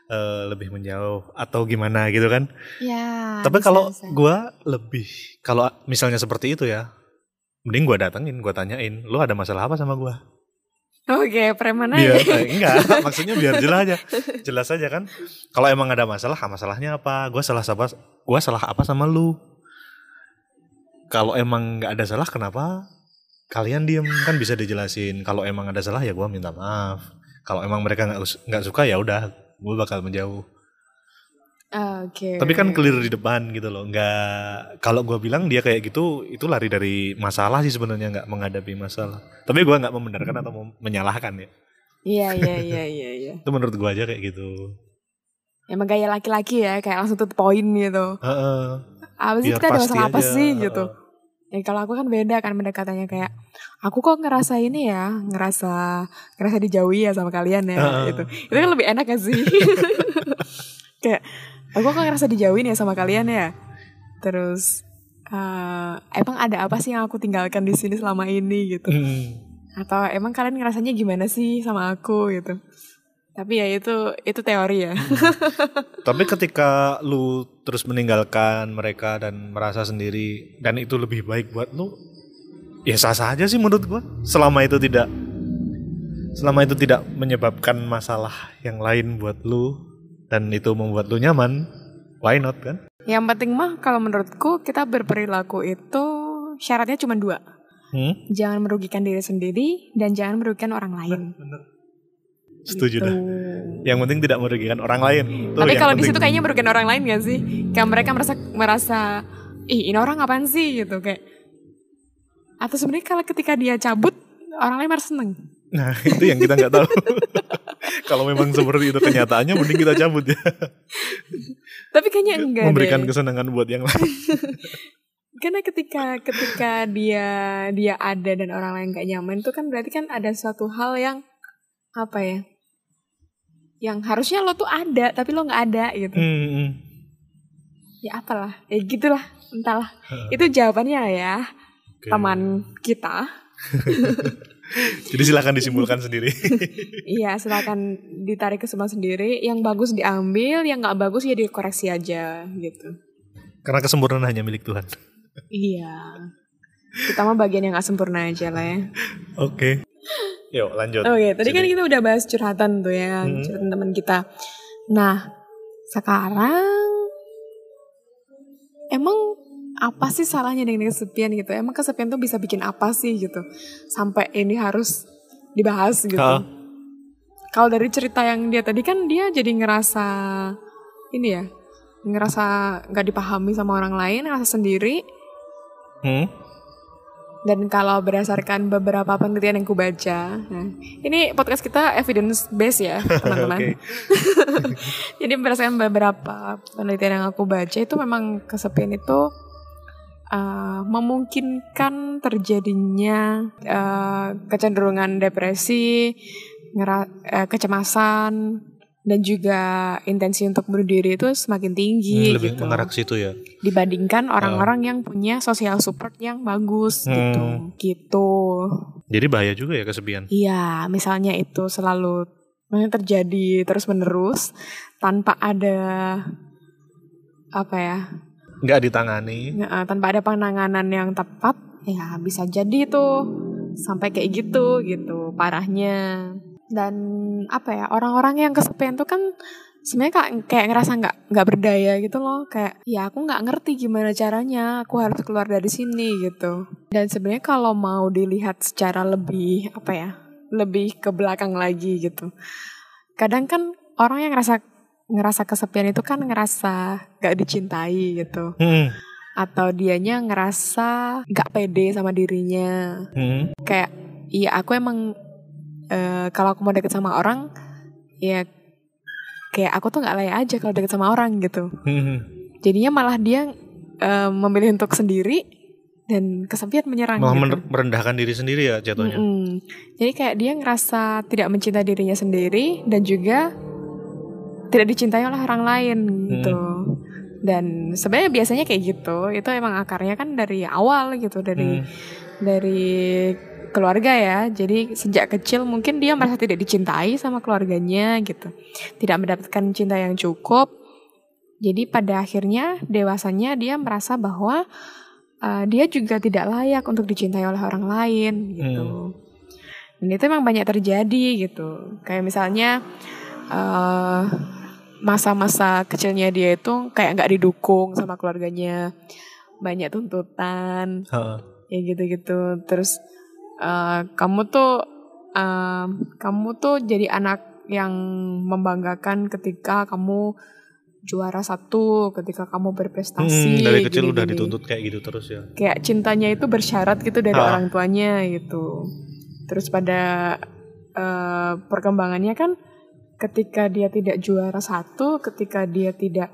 eh, lebih menjauh atau gimana gitu kan. Ya. Tapi bisa, kalau bisa. gua lebih kalau misalnya seperti itu ya, mending gua datengin, gua tanyain, lu ada masalah apa sama gua? Oke, preman Biar aja. eh, enggak, maksudnya biar jelas aja. Jelas aja kan. Kalau emang ada masalah, ah, masalahnya apa? Gua salah apa? Gua salah apa sama lu? Kalau emang nggak ada salah, kenapa kalian diem? Kan bisa dijelasin. Kalau emang ada salah ya gua minta maaf. Kalau emang mereka nggak nggak suka ya udah, gua bakal menjauh. Oke. Tapi kan clear di depan gitu loh. Nggak kalau gua bilang dia kayak gitu itu lari dari masalah sih sebenarnya nggak menghadapi masalah. Tapi gua nggak membenarkan atau mem- menyalahkan ya. Iya, iya, iya, iya, iya. Itu menurut gua aja kayak gitu. Emang gaya laki-laki ya, kayak langsung tuh poin gitu. Heeh. Apa sih kita ada masalah apa aja, sih heeh. gitu. Ya kalau aku kan beda kan pendekatannya kayak aku kok ngerasa ini ya, ngerasa ngerasa dijauhi ya sama kalian ya Heeh. gitu. Itu kan lebih enak gak sih? kayak aku kok ngerasa dijauhin ya sama kalian ya. Terus eh, emang ada apa sih yang aku tinggalkan di sini selama ini gitu? Hmm. Atau emang kalian ngerasanya gimana sih sama aku gitu? Tapi ya itu itu teori ya. Tapi ketika lu terus meninggalkan mereka dan merasa sendiri dan itu lebih baik buat lu, ya sah-sah aja sih menurut gua. Selama itu tidak selama itu tidak menyebabkan masalah yang lain buat lu dan itu membuat lu nyaman, why not kan? Yang penting mah kalau menurutku kita berperilaku itu syaratnya cuma dua. Hmm? Jangan merugikan diri sendiri dan jangan merugikan orang lain. Setuju Gitu. dah. Yang penting tidak merugikan orang lain. Tuh Tapi kalau di situ kayaknya merugikan orang lain gak sih? Kayak mereka merasa merasa ih ini orang apaan sih gitu kayak atau sebenarnya kalau ketika dia cabut orang lain merasa seneng. Nah itu yang kita nggak tahu. kalau memang seperti itu kenyataannya, mending kita cabut ya. Tapi kayaknya enggak Memberikan deh. kesenangan buat yang lain. Karena ketika ketika dia dia ada dan orang lain gak nyaman itu kan berarti kan ada suatu hal yang apa ya? Yang harusnya lo tuh ada tapi lo nggak ada gitu. Hmm, hmm. Ya apalah, ya gitulah, entahlah. Itu jawabannya ya, Oke. teman kita. Jadi silakan disimpulkan sendiri. Iya, silakan ditarik kesimpulan sendiri. Yang bagus diambil, yang nggak bagus ya dikoreksi aja gitu. Karena kesempurnaan hanya milik Tuhan. Iya. Kita mah bagian yang nggak sempurna aja lah ya. Oke. Yuk lanjut. Oke, tadi kan Jadi- kita udah bahas curhatan tuh ya, Hmm. curhatan teman kita. Nah, sekarang emang apa sih salahnya dengan kesepian gitu? Emang kesepian tuh bisa bikin apa sih gitu? Sampai ini harus dibahas gitu. Kalau dari cerita yang dia tadi kan dia jadi ngerasa ini ya, ngerasa nggak dipahami sama orang lain, ngerasa sendiri. Hmm? Dan kalau berdasarkan beberapa penelitian yang ku baca, nah, ini podcast kita evidence based ya, teman-teman. Jadi berdasarkan beberapa penelitian yang aku baca itu memang kesepian itu uh, memungkinkan terjadinya uh, kecenderungan depresi, ngera- uh, kecemasan, dan juga intensi untuk bunuh diri itu semakin tinggi Hmm, lebih gitu mengarah ke situ ya. dibandingkan orang-orang yang punya social support yang bagus gitu Hmm. gitu Jadi bahaya juga ya kesepian. iya misalnya itu selalu terjadi terus menerus tanpa ada apa ya Nggak ditangani. nggak, eh, tanpa ada penanganan yang tepat ya bisa jadi tuh. Sampai kayak gitu gitu parahnya. Dan apa ya orang-orang yang kesepian tuh kan sebenarnya kayak, kayak ngerasa nggak nggak berdaya gitu loh. Kayak ya aku nggak ngerti gimana caranya aku harus keluar dari sini gitu. Dan sebenarnya kalau mau dilihat secara lebih apa ya lebih ke belakang lagi gitu. Kadang kan orang yang ngerasa ngerasa kesepian itu kan ngerasa nggak dicintai gitu Hmm. atau dianya ngerasa nggak pede sama dirinya Hmm. kayak iya aku emang eh, kalau aku mau deket sama orang ya kayak aku tuh nggak layak aja kalau deket sama orang gitu Hmm. jadinya malah dia eh, memilih untuk sendiri dan kesepian menyerang Malah gitu. merendahkan diri sendiri ya jatuhnya. Mm-mm. Jadi kayak dia ngerasa tidak mencintai dirinya sendiri dan juga tidak dicintai oleh orang lain gitu. Dan sebenarnya biasanya kayak gitu. Itu emang akarnya kan dari awal gitu dari Hmm. dari keluarga ya. Jadi sejak kecil mungkin dia merasa tidak dicintai sama keluarganya gitu. Tidak mendapatkan cinta yang cukup. Jadi pada akhirnya dewasanya dia merasa bahwa uh, dia juga tidak layak untuk dicintai oleh orang lain gitu. Dan itu emang banyak terjadi gitu. Kayak misalnya uh, masa-masa kecilnya dia itu kayak nggak didukung sama keluarganya, banyak tuntutan, Heeh. ya gitu-gitu. Terus uh, kamu tuh um, kamu tuh jadi anak yang membanggakan ketika kamu juara satu, ketika kamu berprestasi. Hmm, dari kecil udah gini-gini dituntut kayak gitu terus ya. kayak cintanya itu bersyarat gitu dari orang tuanya gitu. Terus pada eh, perkembangannya kan ketika dia tidak juara satu, ketika dia tidak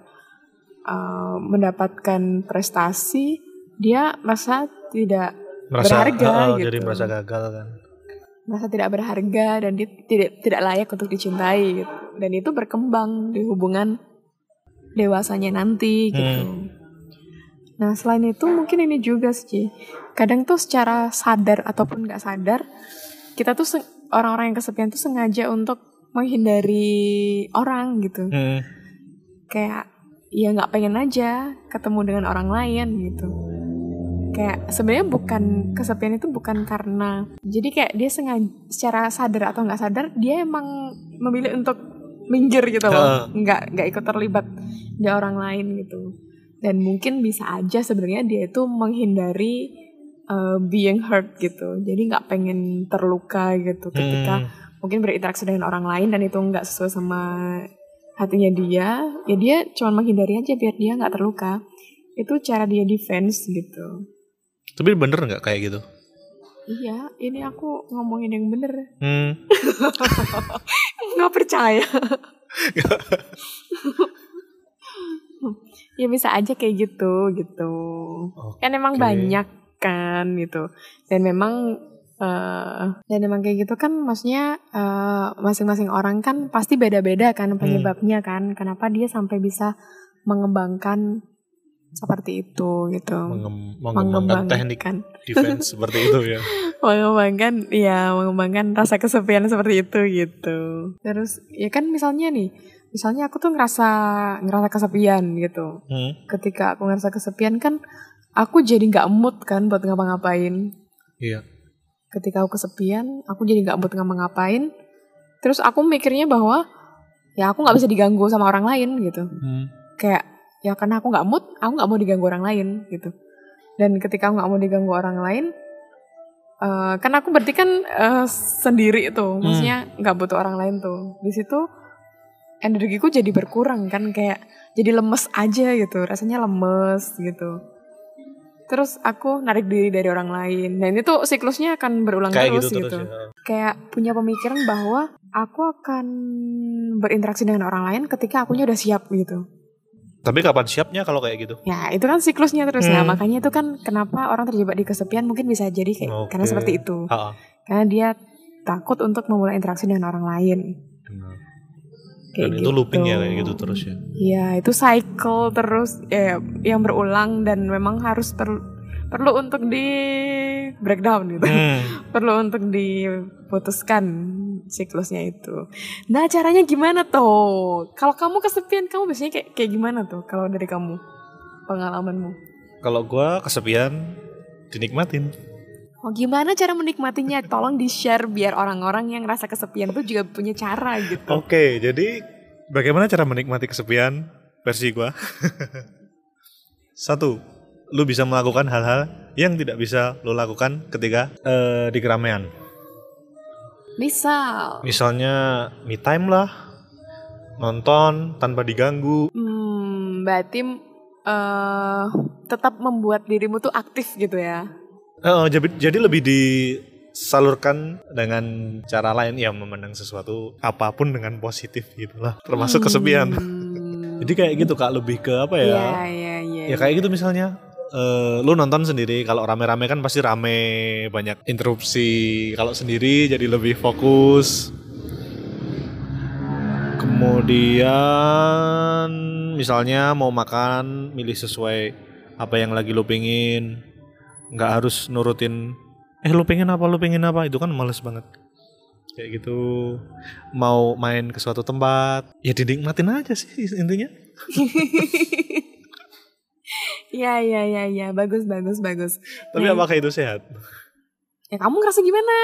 eh, mendapatkan prestasi, dia merasa tidak Merasa Berharga heeh, gitu. jadi merasa gagal kan. merasa tidak berharga dan dia tidak tidak layak untuk dicintai gitu. Dan itu berkembang di hubungan dewasanya nanti gitu. Nah selain itu mungkin ini juga sih kadang tuh secara sadar ataupun nggak sadar kita tuh orang-orang yang kesepian tuh sengaja untuk menghindari orang gitu. Hmm. kayak ya nggak pengen aja ketemu dengan orang lain gitu. Kayak sebenarnya bukan kesepian itu bukan karena jadi kayak dia sengaja secara sadar atau nggak sadar dia emang memilih untuk minggir gitu loh. Nggak nggak ikut terlibat di orang lain gitu. Dan mungkin bisa aja sebenarnya dia itu menghindari uh, being hurt gitu. Jadi nggak pengen terluka gitu ketika Hmm. Mungkin berinteraksi dengan orang lain dan itu nggak sesuai sama hatinya dia ya dia cuma menghindari aja biar dia nggak terluka. Itu cara dia defense gitu. Tapi bener nggak kayak gitu? iya ini aku ngomongin yang bener. Hmm. nggak percaya. Ya bisa aja kayak gitu gitu. Kan emang banyak kan gitu. Dan memang eh dan emang kayak gitu kan maksudnya eh, masing-masing orang kan pasti beda-beda kan penyebabnya kan. Kenapa dia sampai bisa mengembangkan seperti itu gitu? Mengem- mengembangkan teknik mengembangkan defense seperti itu ya. mengembangkan ya mengembangkan rasa kesepian seperti itu gitu. Terus ya kan misalnya nih misalnya aku tuh ngerasa ngerasa kesepian gitu. Hmm. ketika aku ngerasa kesepian kan aku jadi nggak mood kan buat ngapa-ngapain. Iya. Ketika aku kesepian aku jadi nggak mood ngapa-ngapain. Terus aku mikirnya bahwa ya aku nggak bisa diganggu sama orang lain gitu. Hmm. kayak ya karena aku nggak mood aku nggak mau diganggu orang lain gitu. Dan ketika aku nggak mau diganggu orang lain eh kan aku berarti kan eh, sendiri tuh. Maksudnya nggak butuh orang lain tuh. Di situ energiku jadi berkurang kan. Kayak jadi lemes aja gitu. Rasanya lemes gitu terus aku narik diri dari orang lain. Dan itu siklusnya akan berulang Kayak terus gitu gitu. terus ya. Kayak punya pemikiran bahwa aku akan berinteraksi dengan orang lain ketika akunya udah siap gitu. Tapi kapan siapnya kalau kayak gitu? Ya, itu kan siklusnya terus ya. Hmm. Makanya itu kan kenapa orang terjebak di kesepian mungkin bisa jadi kayak Oke. karena seperti itu. Ha-ha. Karena dia takut untuk memulai interaksi dengan orang lain. Kayak Dan itu looping ya kayak gitu terus ya. Iya, itu cycle terus eh, yang berulang dan memang harus perlu perlu untuk di breakdown gitu. Hmm. perlu untuk diputuskan siklusnya itu. Nah, caranya gimana tuh? Kalau kamu kesepian, kamu biasanya kayak kayak gimana tuh kalau dari kamu? Pengalamanmu. Kalau gua kesepian dinikmatin. Oh, gimana cara menikmatinya? Tolong di-share biar orang-orang yang rasa kesepian tuh juga punya cara gitu. Oke, jadi bagaimana cara menikmati kesepian versi gua? Satu, lu bisa melakukan hal-hal yang tidak bisa lu lakukan ketika eh, di keramaian. Misal, Misalnya me time lah, nonton tanpa diganggu. hmm, berarti eh tetap membuat dirimu tuh aktif gitu ya. Eh, jadi, jadi lebih disalurkan dengan cara lain ya memandang sesuatu apa pun dengan positif gitu lah, termasuk kesepian. Hmm. Jadi kayak gitu kak, lebih ke apa ya? Iya, iya, iya. Ya kayak gitu misalnya eh lu nonton sendiri kalau rame-rame kan pasti rame banyak interupsi kalau sendiri jadi lebih fokus kemudian misalnya mau makan milih sesuai apa yang lagi lu pingin nggak harus nurutin eh lu pengen apa lu pengen apa itu kan males banget kayak gitu mau main ke suatu tempat ya dinikmatin aja sih intinya Iya, iya, iya, iya. Bagus, bagus, bagus. tapi Nah, apakah itu sehat Ya kamu ngerasa gimana?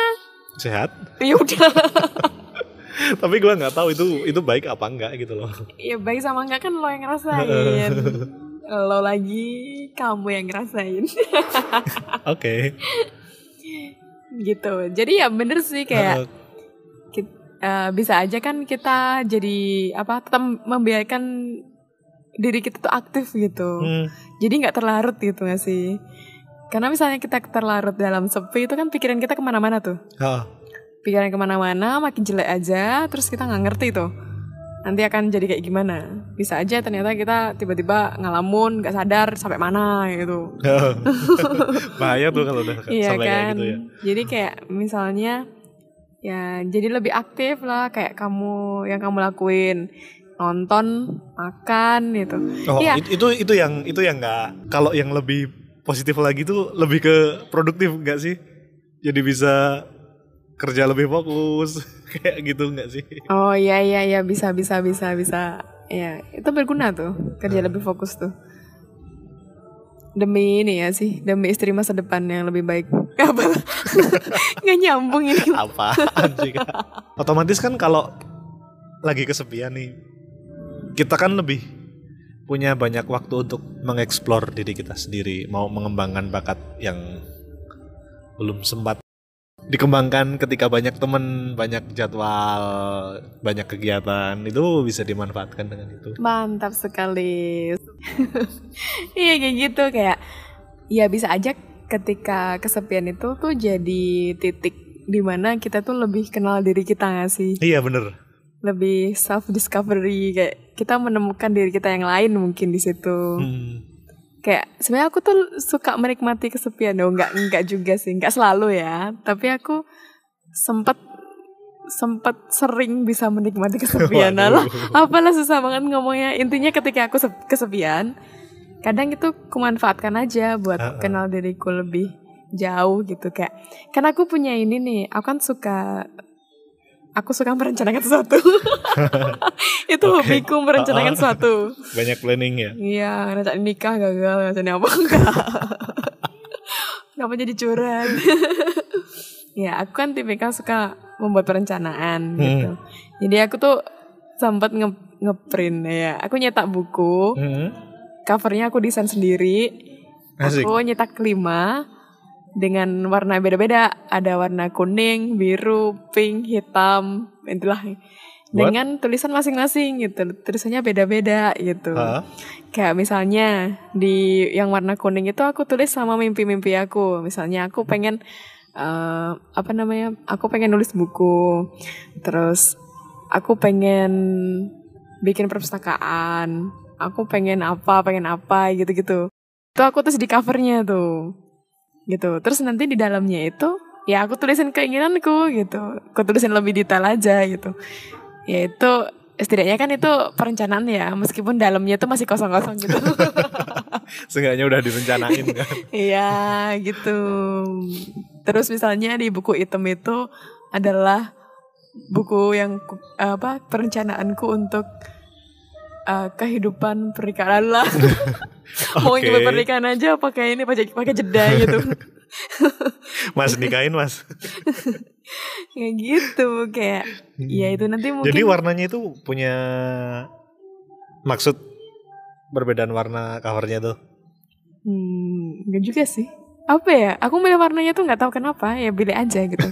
sehat Ya udah. tapi gua nggak tahu itu itu baik apa enggak gitu loh ya baik sama enggak kan lo yang ngerasain. lo lagi, kamu yang ngerasain. oke gitu. Jadi ya bener sih kayak kit- eh, bisa aja kan kita jadi apa tetap membiarkan diri kita tuh aktif gitu. Hmm, Jadi nggak terlarut gitu gak sih? Karena misalnya kita terlarut dalam sepi itu kan pikiran kita ke mana-mana tuh. ha, Pikiran ke mana-mana makin jelek aja, terus kita nggak ngerti tuh. Nanti akan jadi kayak gimana? Bisa aja ternyata kita tiba-tiba ngalamun, nggak sadar sampai mana gitu. bahaya tuh kalau udah Iya sampai kayak kan? gitu ya Jadi kayak misalnya ya jadi lebih aktif lah kayak kamu yang kamu lakuin nonton, makan gitu. oh it- itu itu yang itu yang nggak kalau yang lebih positif lagi tuh lebih ke produktif nggak sih jadi bisa kerja lebih fokus kayak gitu nggak sih Oh iya iya iya bisa bisa bisa bisa. Ya, itu berguna tuh kerja lebih fokus tuh. Demi ini ya sih, demi istri masa depan yang lebih baik. Apa? Nggak nyambung ini. sih Kak? otomatis kan kalau lagi kesepian nih kita kan lebih punya banyak waktu untuk mengeksplor diri kita sendiri mau mengembangkan bakat yang belum sempat dikembangkan ketika banyak temen banyak jadwal banyak kegiatan itu bisa dimanfaatkan dengan itu Mantap sekali. Iya kayak gitu kayak ya bisa aja ketika kesepian itu tuh jadi titik di mana kita tuh lebih kenal diri kita gak sih? iya bener Lebih self discovery kayak kita menemukan diri kita yang lain mungkin di situ. Hmm. Kayak sebenarnya aku tuh suka menikmati kesepian dong, nggak nggak juga sih, nggak selalu ya. Tapi aku sempat sempat sering bisa menikmati kesepian. Alah, apalah susah banget ngomongnya. Intinya ketika aku sep- kesepian, kadang itu kumanfaatkan aja buat Uh-uh. kenal diriku lebih jauh gitu kayak. Karena aku punya ini nih, aku kan suka aku suka merencanakan sesuatu. itu Oke. hobiku merencanakan Uh-uh. sesuatu. banyak planning ya Iya, rencana nikah gagal, rencana apa enggak. Kenapa jadi curhat? ya, aku kan tipikal suka membuat perencanaan gitu. Jadi aku tuh sempat nge ngeprint ya. Aku nyetak buku, Hmm. covernya aku desain sendiri. asik Aku nyetak lima dengan warna beda-beda. Ada warna kuning, biru, pink, hitam, itulah. Dengan tulisan masing-masing gitu. Tulisannya beda-beda gitu. Hah? Kayak misalnya di yang warna kuning itu aku tulis sama mimpi-mimpi aku. Misalnya aku pengen eh, apa namanya? Aku pengen nulis buku. Terus aku pengen bikin perpustakaan. Aku pengen apa, pengen apa gitu-gitu. Itu aku tulis di covernya tuh. Gitu. Terus nanti di dalamnya itu ya aku tulisin keinginanku gitu. Aku tulisin lebih detail aja gitu. Ya itu setidaknya kan itu perencanaan ya meskipun dalamnya tuh masih kosong-kosong gitu. Seenggaknya udah direncanain kan. Iya gitu. Terus misalnya di buku hitam itu adalah buku yang ku- apa perencanaanku untuk uh, kehidupan pernikahan lah. Mau Oke. coba pernikahan aja pakai ini pakai pakai jeda gitu. Mas nikahin mas. Kayak gitu kayak ya itu nanti mungkin Jadi warnanya itu punya maksud perbedaan warna covernya tuh. hmm, enggak juga sih. Apa ya? Aku milih warnanya tuh nggak tahu kenapa ya pilih aja gitu.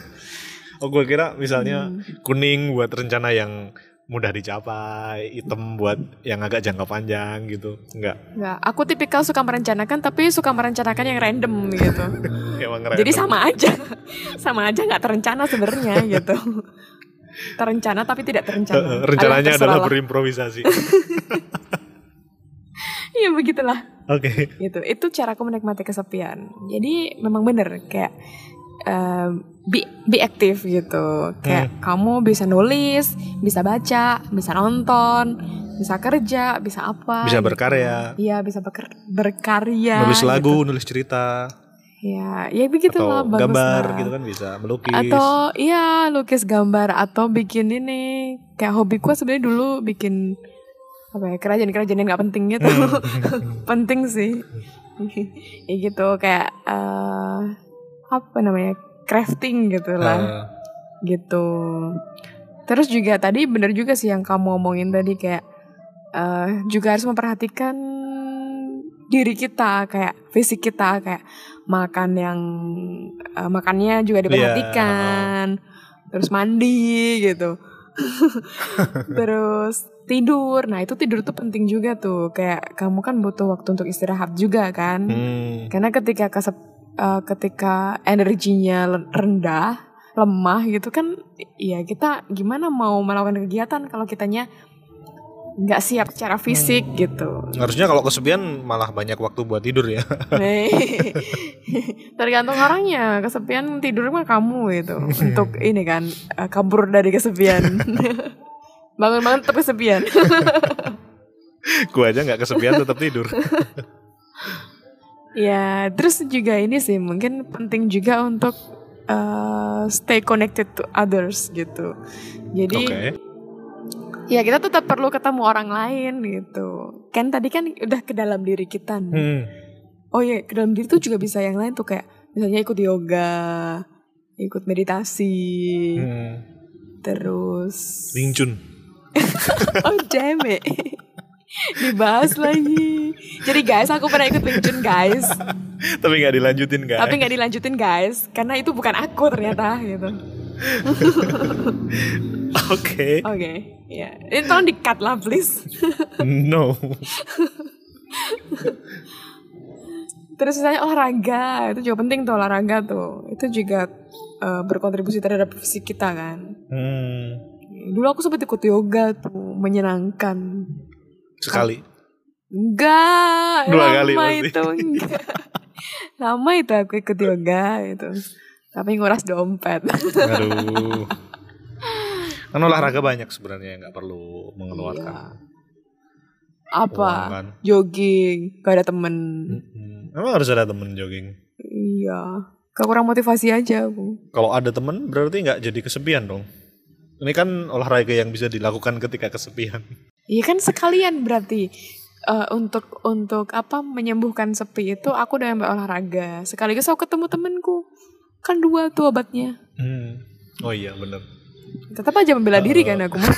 Oh gue kira misalnya Hmm. kuning buat rencana yang mudah dicapai, hitam buat yang agak jangka panjang gitu. Enggak. Nggak, aku tipikal suka merencanakan tapi suka merencanakan yang random gitu. Emang Jadi random. sama aja, sama aja nggak terencana sebenarnya gitu. Terencana tapi tidak terencana. Rencananya Alah, adalah terserah lah. berimprovisasi. Iya begitulah. Oke. Gitu. Itu caraku menikmati kesepian. Jadi memang bener kayak eh, be be aktif gitu. Kayak Hmm. kamu bisa nulis, bisa baca, bisa nonton, bisa kerja, bisa apa. Bisa gitu. berkarya. Iya bisa beker- berkarya. nulis lagu, gitu. nulis cerita, Ya, ya begitulah atau bagus gambar lah. gitu kan bisa, melukis. Atau iya lukis gambar atau bikin ini kayak hobiku sebenarnya dulu bikin apa ya kerajaan-kerajaan yang nggak penting gitu. Hmm. penting sih. ya gitu kayak eh, apa namanya crafting gitu lah. Eh, gitu. Terus juga tadi bener juga sih yang kamu omongin tadi kayak eh, juga harus memperhatikan diri kita kayak fisik kita kayak makan yang eh, makannya juga diperhatikan terus mandi gitu. Terus tidur. Nah itu tidur tuh penting juga tuh. Kayak kamu kan butuh waktu untuk istirahat juga kan. Hmm. karena ketika kesep, eh, ketika energinya rendah, lemah gitu kan, ya kita gimana mau melakukan kegiatan kalau kitanya nggak siap secara fisik gitu. Harusnya kalau kesepian malah banyak waktu buat tidur ya. Tergantung orangnya, kesepian tidur mah kamu gitu. Untuk ini kan eh, kabur dari kesepian. Bangun-bangun tetap kesepian. Gue aja nggak kesepian tetap tidur. Ya, terus juga ini sih mungkin penting juga untuk uh, stay connected to others gitu. Jadi Oke. ya kita tetap perlu ketemu orang lain gitu. Kan tadi kan udah ke dalam diri kita. nih. Hmm. Oh iya, ke dalam diri tuh juga bisa yang lain tuh kayak misalnya ikut yoga, ikut meditasi, Hmm. terus Wing Chun. Oh damn it. Dibahas lagi. Jadi guys, aku pernah ikut Chun guys. Tapi nggak dilanjutin kan? Tapi nggak dilanjutin guys, karena itu bukan aku ternyata gitu. Oke. Oke, ya. Ini tolong di cut lah please. No. Terus misalnya olahraga, itu juga penting tuh olahraga tuh. Itu juga eh, berkontribusi terhadap fisik kita kan. Hmm. Dulu aku sempat ikut yoga tuh, menyenangkan. Sekali. Enggak, Dua lama kali pasti. itu enggak. lama itu aku ikut yoga gitu. Tapi nguras dompet. Aduh. Kan olahraga banyak sebenarnya nggak perlu mengeluarkan Iya. Apa? uang kan. Jogging, gak ada temen. Hmm. Emang harus ada temen jogging. Iya. Gak kurang motivasi aja aku. Kalau ada temen berarti nggak jadi kesepian dong. Ini kan olahraga yang bisa dilakukan ketika kesepian. Iya kan sekalian berarti eh, untuk untuk apa menyembuhkan sepi itu aku udah ambil olahraga. Sekaligus aku ketemu temenku. Kan dua tuh obatnya. Hmm. Oh iya bener. Tetap aja membela diri kan aku.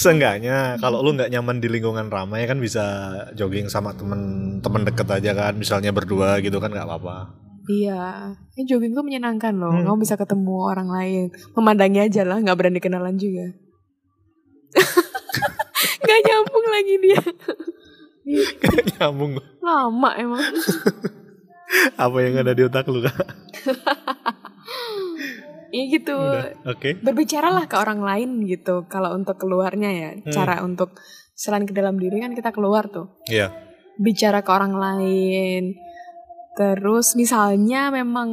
Seenggaknya kalau lu nggak nyaman di lingkungan ramai kan bisa jogging sama temen temen deket aja kan, misalnya berdua gitu kan nggak apa-apa. Iya, ini jogging tuh menyenangkan loh. Hmm. Kamu bisa ketemu orang lain, memandangi aja lah, nggak berani kenalan juga. Gak nyambung lagi dia. Ih, Nyambung. Lama emang. Apa yang ada di otak lu kak? Iya gitu. Oke. Berbicaralah ke orang lain gitu. Kalau untuk keluarnya ya, Hmm. cara untuk selain ke dalam diri kan kita keluar tuh. Iya. bicara ke orang lain. Terus misalnya memang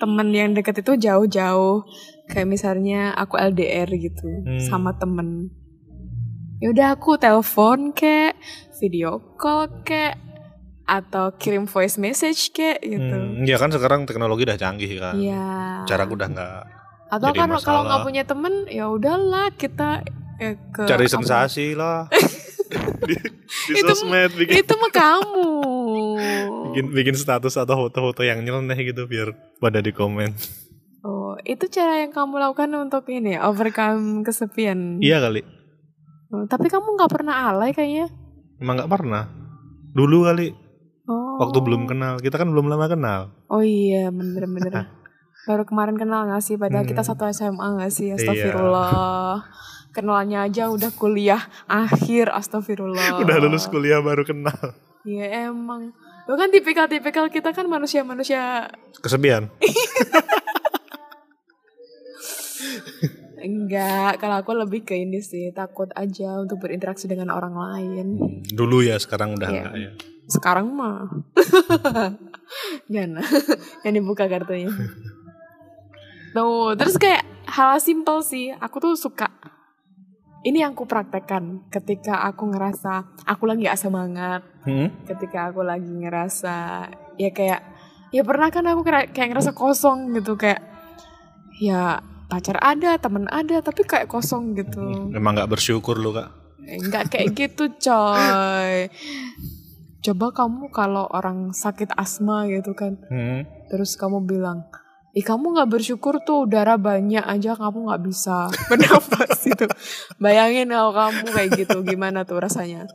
temen yang deket itu jauh-jauh, kayak misalnya aku LDR gitu Hmm. sama temen. Ya udah aku telepon kek, video call kek, atau kirim voice message kek gitu. Hmm, ya kan sekarang teknologi udah canggih kan. Iya. Cara udah nggak Atau kan kalau nggak punya temen, ya udahlah kita eh, ke cari apa- sensasi lah. di di Itu- sosmed bikin, Itu mah kamu. bikin bikin status atau foto-foto yang nyeleneh gitu biar pada di komen. Oh, itu cara yang kamu lakukan untuk ini overcome kesepian. Iya kali. Oh, tapi kamu nggak pernah alay kayaknya. Emang nggak pernah. Dulu kali Oh. waktu belum kenal. Kita kan belum lama kenal. Oh iya, bener-bener. Baru kemarin kenal gak sih? Padahal kita Hmm. satu SMA gak sih? Iya. Astagfirullah. Kenalannya aja udah kuliah akhir, astagfirullah. Udah lulus kuliah baru kenal. Iya emang. Lo kan tipikal-tipikal kita kan manusia-manusia Kesepian. enggak. Kalau aku lebih ke ini sih, takut aja untuk berinteraksi dengan orang lain. Dulu ya, sekarang udah Iya. enggak ya. Sekarang mah. Jangan. Yang dibuka kartunya. Tuh, terus kayak hal simpel sih. Aku tuh suka ini yang aku praktekkan ketika aku ngerasa aku lagi gak semangat, Hmm? ketika aku lagi ngerasa ya kayak ya pernah kan aku kayak ngerasa kosong gitu kayak ya pacar ada, temen ada, tapi kayak kosong gitu. Emang nggak bersyukur lu kak. Enggak kayak gitu coy Coba kamu kalau orang sakit asma gitu kan Hmm? Terus kamu bilang Ih kamu gak bersyukur tuh udara banyak aja kamu gak bisa bernafas gitu Bayangin kalau kamu kayak gitu gimana tuh rasanya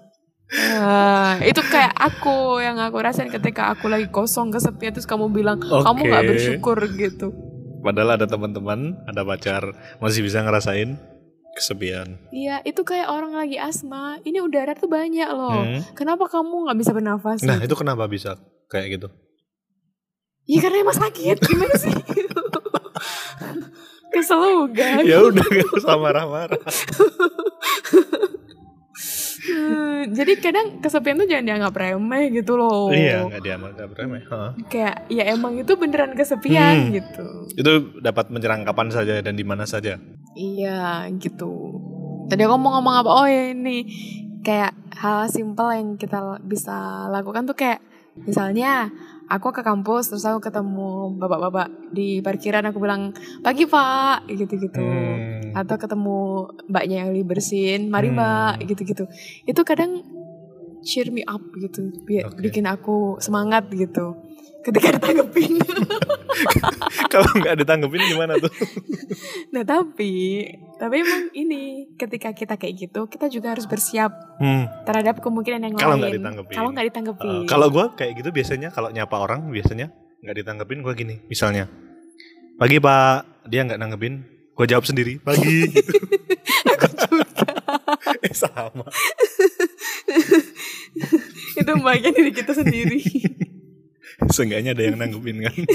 Nah, itu kayak aku yang aku rasain ketika aku lagi kosong kesepian terus kamu bilang kamu gak Oke. bersyukur gitu. Padahal ada teman-teman, ada pacar, masih bisa ngerasain kesepian. Iya, itu kayak orang lagi asma. Ini udara tuh banyak loh. Hmm? Kenapa kamu nggak bisa bernafas? Nah itu kenapa bisa kayak gitu? Ya karena emang sakit. Gimana sih? Kesel guys. ya udah gak usah marah-marah. Jadi kadang kesepian tuh jangan dianggap remeh gitu loh. Iya nggak diamankan remeh. Heeh. Kayak ya emang itu beneran kesepian Hmm. gitu. Itu dapat menyerang kapan saja dan di mana saja. Iya gitu. Tadi aku mau ngomong apa? Oh ya ini kayak hal simpel yang kita bisa lakukan tuh kayak misalnya aku ke kampus terus aku ketemu bapak-bapak di parkiran aku bilang pagi pak gitu-gitu. Hmm. Atau ketemu mbaknya yang bersin, mari Hmm. mbak gitu-gitu. Itu kadang cheer me up gitu, biar Oke. bikin aku semangat gitu. Ketika ditanggepin. Kalau nggak ditanggepin gimana tuh? Nah tapi, tapi emang ini ketika kita kayak gitu, kita juga harus bersiap Hmm. terhadap kemungkinan yang Kalau lain. nggak ditanggepin. Kalau nggak ditanggepin. Uh, kalau gue kayak gitu biasanya kalau nyapa orang biasanya nggak ditanggepin gue gini misalnya pagi pak dia nggak nanggepin gue jawab sendiri pagi gitu. eh sama itu bagian diri kita sendiri. seenggaknya ada yang nanggepin kan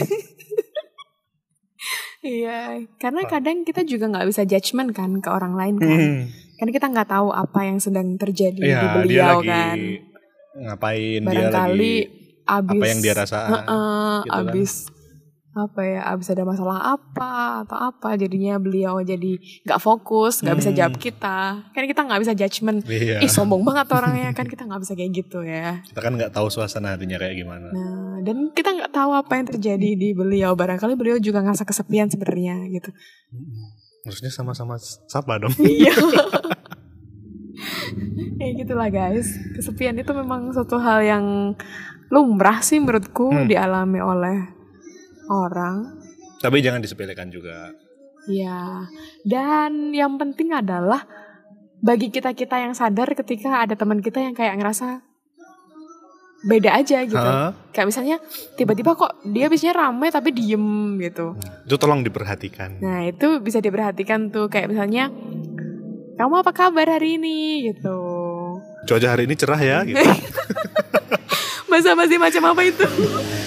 Iya, karena kadang kita juga nggak bisa judgement kan ke orang lain kan. Hmm. Karena kita nggak tahu apa yang sedang terjadi di ya dia beliau lagi kan. ngapain dia Barangkali lagi abis apa yang dia rasakan Heeh, gitu kan. abis apa ya abis ada masalah apa atau apa? Jadinya beliau jadi nggak fokus nggak bisa Hmm. jawab kita. Kan kita nggak bisa judgement. Iya. Ih sombong banget orangnya. Kan kita nggak bisa kayak gitu ya. Kita kan nggak tahu suasana hatinya kayak gimana. Nah dan kita nggak tahu apa yang terjadi di beliau. Barangkali beliau juga ngerasa kesepian sebenarnya gitu. Harusnya sama-sama sapa dong. Iya. Kayak gitulah guys. Kesepian itu memang suatu hal yang lumrah sih menurutku Hmm. dialami oleh orang tapi jangan disepelekan juga Ya, dan yang penting adalah bagi kita-kita yang sadar ketika ada teman kita yang kayak ngerasa beda aja gitu. Hah? Kayak misalnya tiba-tiba kok dia biasanya rame tapi diem gitu. Itu tolong diperhatikan. Nah itu bisa diperhatikan tuh kayak misalnya kamu apa kabar hari ini gitu. Cuaca hari ini cerah ya gitu. Masa masih macam apa itu?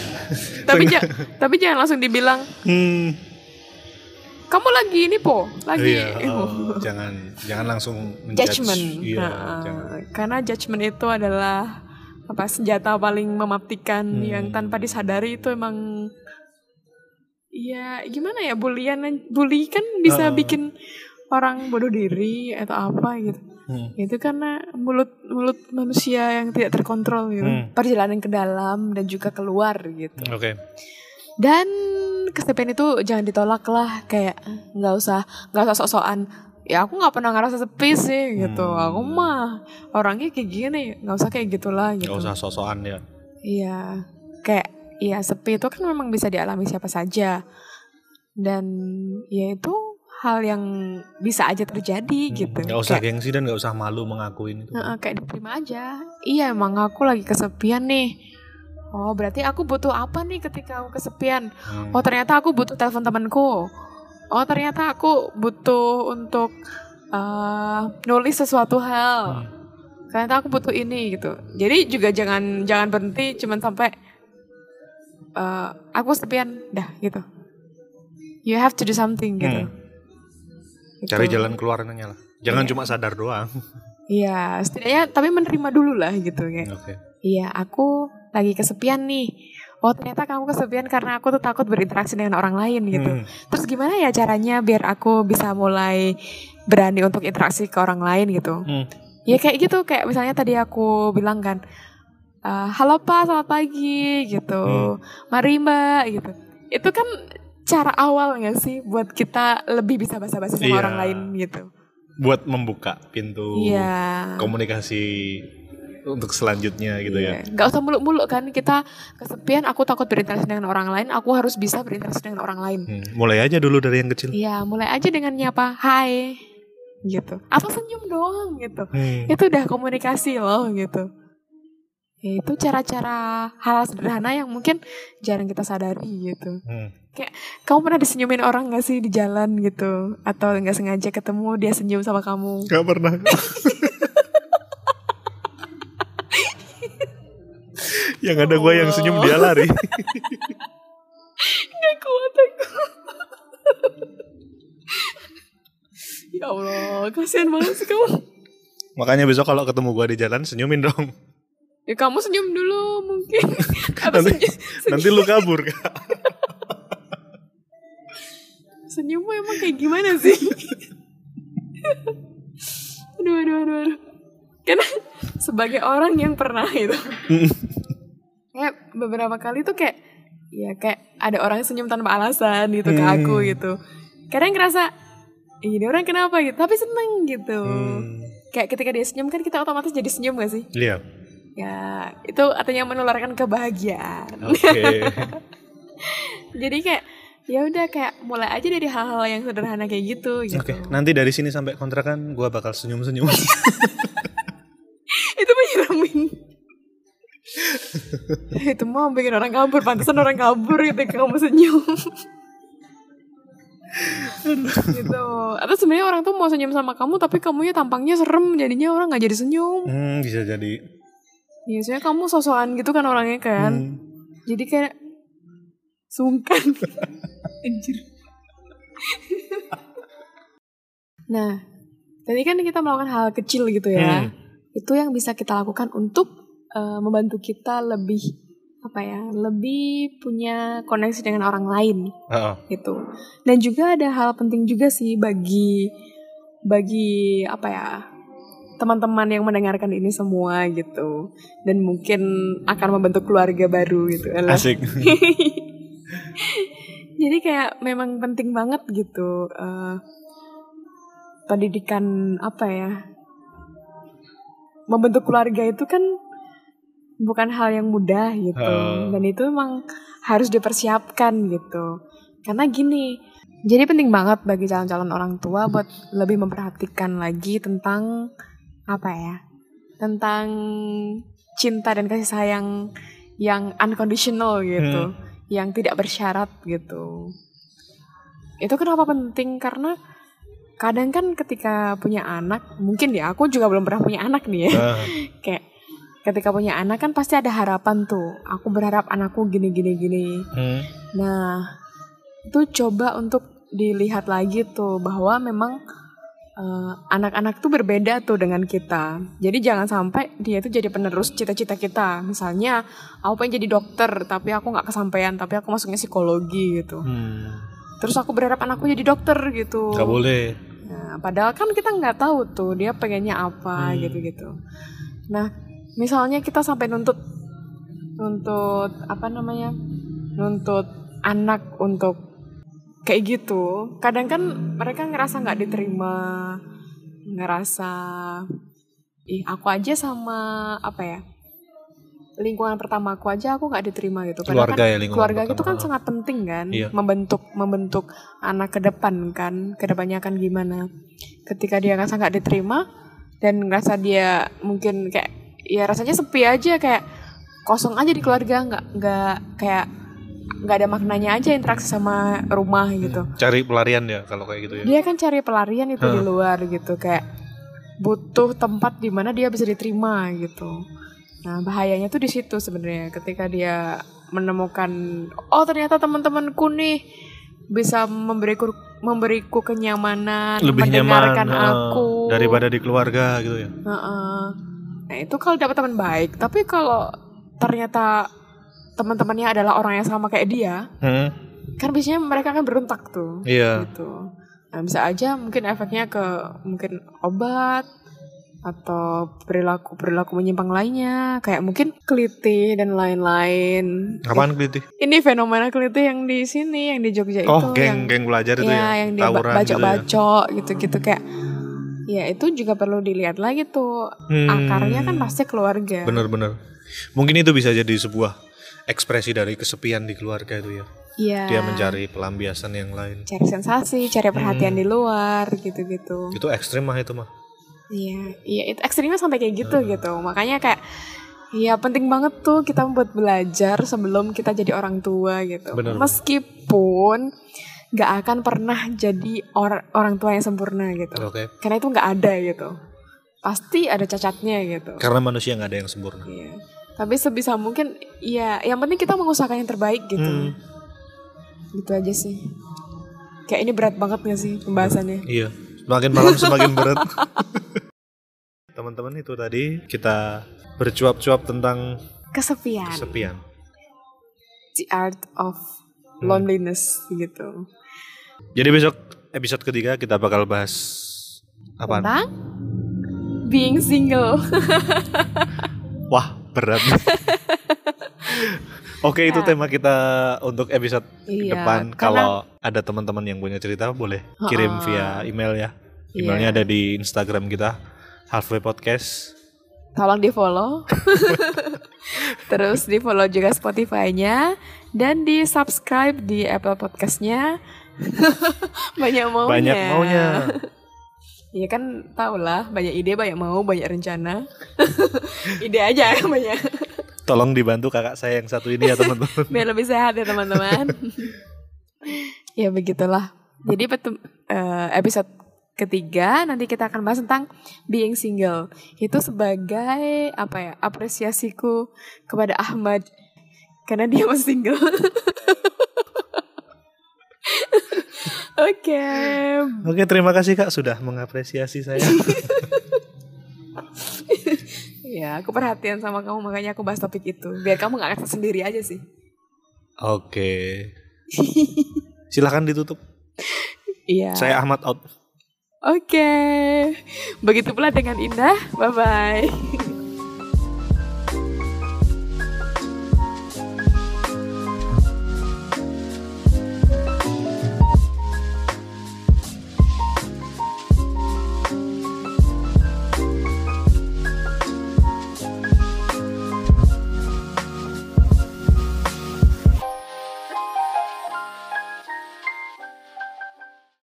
tapi ja- tapi jangan langsung dibilang Hmm. kamu lagi ini po, lagi Iya, oh, jangan jangan langsung menjudge. judgment. Iya, Nah, jangan. karena judgment itu adalah apa senjata paling mematikan Hmm. yang tanpa disadari itu emang ya gimana ya bulian bully kan bisa Ah. bikin orang bodoh diri atau apa gitu. Hmm. Itu karena mulut mulut manusia yang tidak terkontrol gitu. Hmm. Perjalanan ke dalam dan juga keluar gitu. Oke. Dan kesepian itu jangan ditolak lah kayak nggak usah nggak usah sok-sokan ya aku nggak pernah ngerasa sepi sih gitu Hmm. aku mah orangnya kayak gini nggak usah kayak gitulah gitu Gak usah sosokan ya. iya kayak iya sepi itu kan memang bisa dialami siapa saja dan ya itu hal yang bisa aja terjadi gitu Gak usah kayak, gengsi dan gak usah malu mengakuin itu. Heeh, kayak diterima aja iya emang aku lagi kesepian nih oh berarti aku butuh apa nih ketika aku kesepian Hmm. Oh ternyata aku butuh telepon temanku. Oh ternyata aku butuh untuk eh, nulis sesuatu hal. Hmm. Ternyata aku butuh ini gitu. Jadi juga jangan jangan berhenti cuman sampai eh, aku sepian dah gitu. You have to do something gitu. Hmm. Gitu. Cari jalan keluarnya lah. Jangan Iya. cuma sadar doang. Iya, setidaknya tapi menerima dulu lah gitu kayak. Oke. Iya, aku lagi kesepian nih. Oh ternyata kamu kesepian karena aku tuh takut berinteraksi dengan orang lain gitu. Hmm. Terus gimana ya caranya biar aku bisa mulai berani untuk interaksi ke orang lain gitu? Hmm. Ya kayak gitu, kayak misalnya tadi aku bilang kan, "Eh, halo pak, selamat pagi gitu, Hmm. mari mbak gitu. Itu kan cara awal nggak sih buat kita lebih bisa basa-basi sama Iya. orang lain gitu? Buat membuka pintu Iya. komunikasi untuk selanjutnya gitu ya. Iya. Nggak usah muluk-muluk kan kita kesepian, aku takut berinteraksi dengan orang lain, aku harus bisa berinteraksi dengan orang lain. Hmm. Mulai aja dulu dari yang kecil. Iya, mulai aja dengan nyapa, hai, gitu. Atau senyum doang gitu. Hmm. Itu udah komunikasi loh gitu. Ya, itu cara-cara hal sederhana yang mungkin jarang kita sadari gitu. Hmm. Kamu pernah disenyumin orang gak sih di jalan gitu? Atau nggak sengaja ketemu dia senyum sama kamu? Gak pernah. yang ada gue yang senyum dia lari. Gak kuat aku. ya Allah, kasihan banget sih kamu. Makanya besok kalau ketemu gue di jalan senyumin dong. Ya kamu senyum dulu mungkin. Nanti- senyum, Nanti lu kabur kak. senyummu emang kayak gimana sih? aduh, aduh, aduh, aduh. Karena sebagai orang yang pernah itu. kayak beberapa kali tuh kayak ya kayak ada orang senyum tanpa alasan gitu ke aku Hmm. gitu. Kadang ngerasa ini orang kenapa gitu, tapi seneng gitu. Hmm. Kayak ketika dia senyum kan kita otomatis jadi senyum gak sih? Iya. Ya, itu artinya menularkan kebahagiaan. Oke. Jadi kayak ya udah kayak mulai aja dari hal-hal yang sederhana kayak gitu gitu. Oke. Nanti dari sini sampai kontrakan gue bakal senyum-senyum. Itu menyiramin. itu mau bikin orang kabur, pantesan orang kabur ketika kamu senyum. gitu. Atau sebenarnya orang tuh mau senyum sama kamu tapi kamunya tampangnya serem jadinya orang nggak jadi senyum. hmm, bisa jadi. Biasanya kamu sosokan gitu kan orangnya kan. Hmm. Jadi kayak sungkan. Anjir. nah, tadi kan kita melakukan hal kecil gitu ya. Hmm. Itu yang bisa kita lakukan untuk eh, membantu kita lebih apa ya, lebih punya koneksi dengan orang lain Oh, gitu. Dan juga ada hal penting juga sih bagi bagi apa ya teman-teman yang mendengarkan ini semua gitu dan mungkin akan membentuk keluarga baru gitu Alah. Asik. Jadi kayak memang penting banget gitu eh, pendidikan apa ya membentuk keluarga itu kan bukan hal yang mudah gitu dan itu memang harus dipersiapkan gitu karena gini jadi penting banget bagi calon-calon orang tua buat lebih memperhatikan lagi tentang apa ya tentang cinta dan kasih sayang yang unconditional gitu, yang tidak bersyarat gitu. Itu kenapa penting? Karena kadang kan ketika punya anak, mungkin ya aku juga belum pernah punya anak nih ya. Ah, Kayak ketika punya anak kan pasti ada harapan tuh. Aku berharap anakku gini gini gini. hmm. Nah, itu coba untuk dilihat lagi tuh bahwa memang eh, anak-anak tuh berbeda tuh dengan kita. Jadi jangan sampai dia tuh jadi penerus cita-cita kita. Misalnya, aku pengen jadi dokter, tapi aku nggak kesampaian, tapi aku masuknya psikologi gitu. Hmm. Terus aku berharap anakku jadi dokter gitu. Gak boleh. Nah, padahal kan kita nggak tahu tuh dia pengennya apa Hmm. gitu-gitu. Nah, misalnya kita sampai nuntut nuntut apa namanya? nuntut anak untuk kayak gitu. Kadang kan mereka ngerasa nggak diterima, ngerasa ih aku aja sama apa ya? lingkungan pertama aku aja aku nggak diterima gitu. Padahal Keluarga kan ya lingkungan keluarga itu pertama. kan sangat penting kan Iya. membentuk membentuk anak ke depan kan ke depannya kan gimana ketika dia ngerasa nggak diterima dan ngerasa dia mungkin kayak ya rasanya sepi aja kayak kosong aja di keluarga nggak nggak kayak nggak ada maknanya aja interaksi sama rumah gitu Cari pelarian ya kalau kayak gitu ya. dia kan cari pelarian itu di luar gitu kayak butuh tempat di mana dia bisa diterima gitu nah bahayanya tuh di situ sebenarnya ketika dia menemukan oh ternyata teman-temanku nih bisa memberiku memberiku kenyamanan Lebih nyaman mendengarkan eh, aku daripada di keluarga gitu ya. Heeh. nah itu kalau dapat teman baik tapi kalau ternyata teman-temannya adalah orang yang sama kayak dia Hmm. kan biasanya mereka kan berontak tuh Iya. gitu. Nah, bisa aja mungkin efeknya ke mungkin obat atau perilaku perilaku menyimpang lainnya kayak mungkin kelitih dan lain-lain. Apaan kelitih? Ini fenomena kelitih yang di sini yang di Jogja Oh, itu geng yang geng belajar itu ya, ya. yang dia ba- Tawuran gitu ya. bacok-bacok gitu-gitu kayak ya itu juga perlu dilihat lagi tuh Hmm. akarnya kan pasti keluarga. Bener-bener. Mungkin itu bisa jadi sebuah ekspresi dari kesepian di keluarga itu ya. Iya. Dia mencari pelampiasan yang lain. cari sensasi, cari perhatian Hmm. di luar gitu-gitu. Itu ekstrim mah itu mah. Iya, iya itu ekstrimnya sampai kayak gitu gitu. Makanya kayak ya penting banget tuh kita buat belajar sebelum kita jadi orang tua gitu. Bener. Meskipun nggak akan pernah jadi or- orang tua yang sempurna gitu. Oke. Karena itu nggak ada gitu. Pasti ada cacatnya gitu. Karena manusia nggak ada yang sempurna. Iya. Tapi sebisa mungkin ya yang penting kita mengusahakan yang terbaik gitu. Hmm. Gitu aja sih. Kayak ini berat banget gak sih pembahasannya? Iya. Semakin malam semakin berat. Teman-teman itu tadi kita bercuap-cuap tentang Kesepian. kesepian. The art of Hmm. loneliness gitu. Jadi besok episode ketiga kita bakal bahas apa? Tentang being single. Wah berat. Oke itu Ya. tema kita untuk episode Iya, depan. karena- Kalau ada teman-teman yang punya cerita boleh kirim Ha-ha. via email ya. Iya. Emailnya ada di Instagram kita Halfway Podcast. Tolong di follow. Terus di follow juga Spotify-nya dan di subscribe di Apple Podcast-nya. banyak maunya. Banyak maunya. Iya kan tau lah banyak ide banyak mau banyak rencana. ide aja banyak Tolong dibantu kakak saya yang satu ini ya teman-teman. biar lebih sehat ya teman-teman. ya begitulah. Jadi petum- eh, episode ketiga nanti kita akan bahas tentang being single. Itu sebagai apa ya? apresiasiku kepada Ahmad karena dia masih single. Oke. Oke terima kasih kak sudah mengapresiasi saya. Ya, aku perhatian sama kamu makanya aku bahas topik itu. Biar kamu nggak ngerasa sendiri aja sih. Oke. Silahkan ditutup. Iya. Saya Ahmad out. Oke. Begitu pula dengan Indah. Bye bye.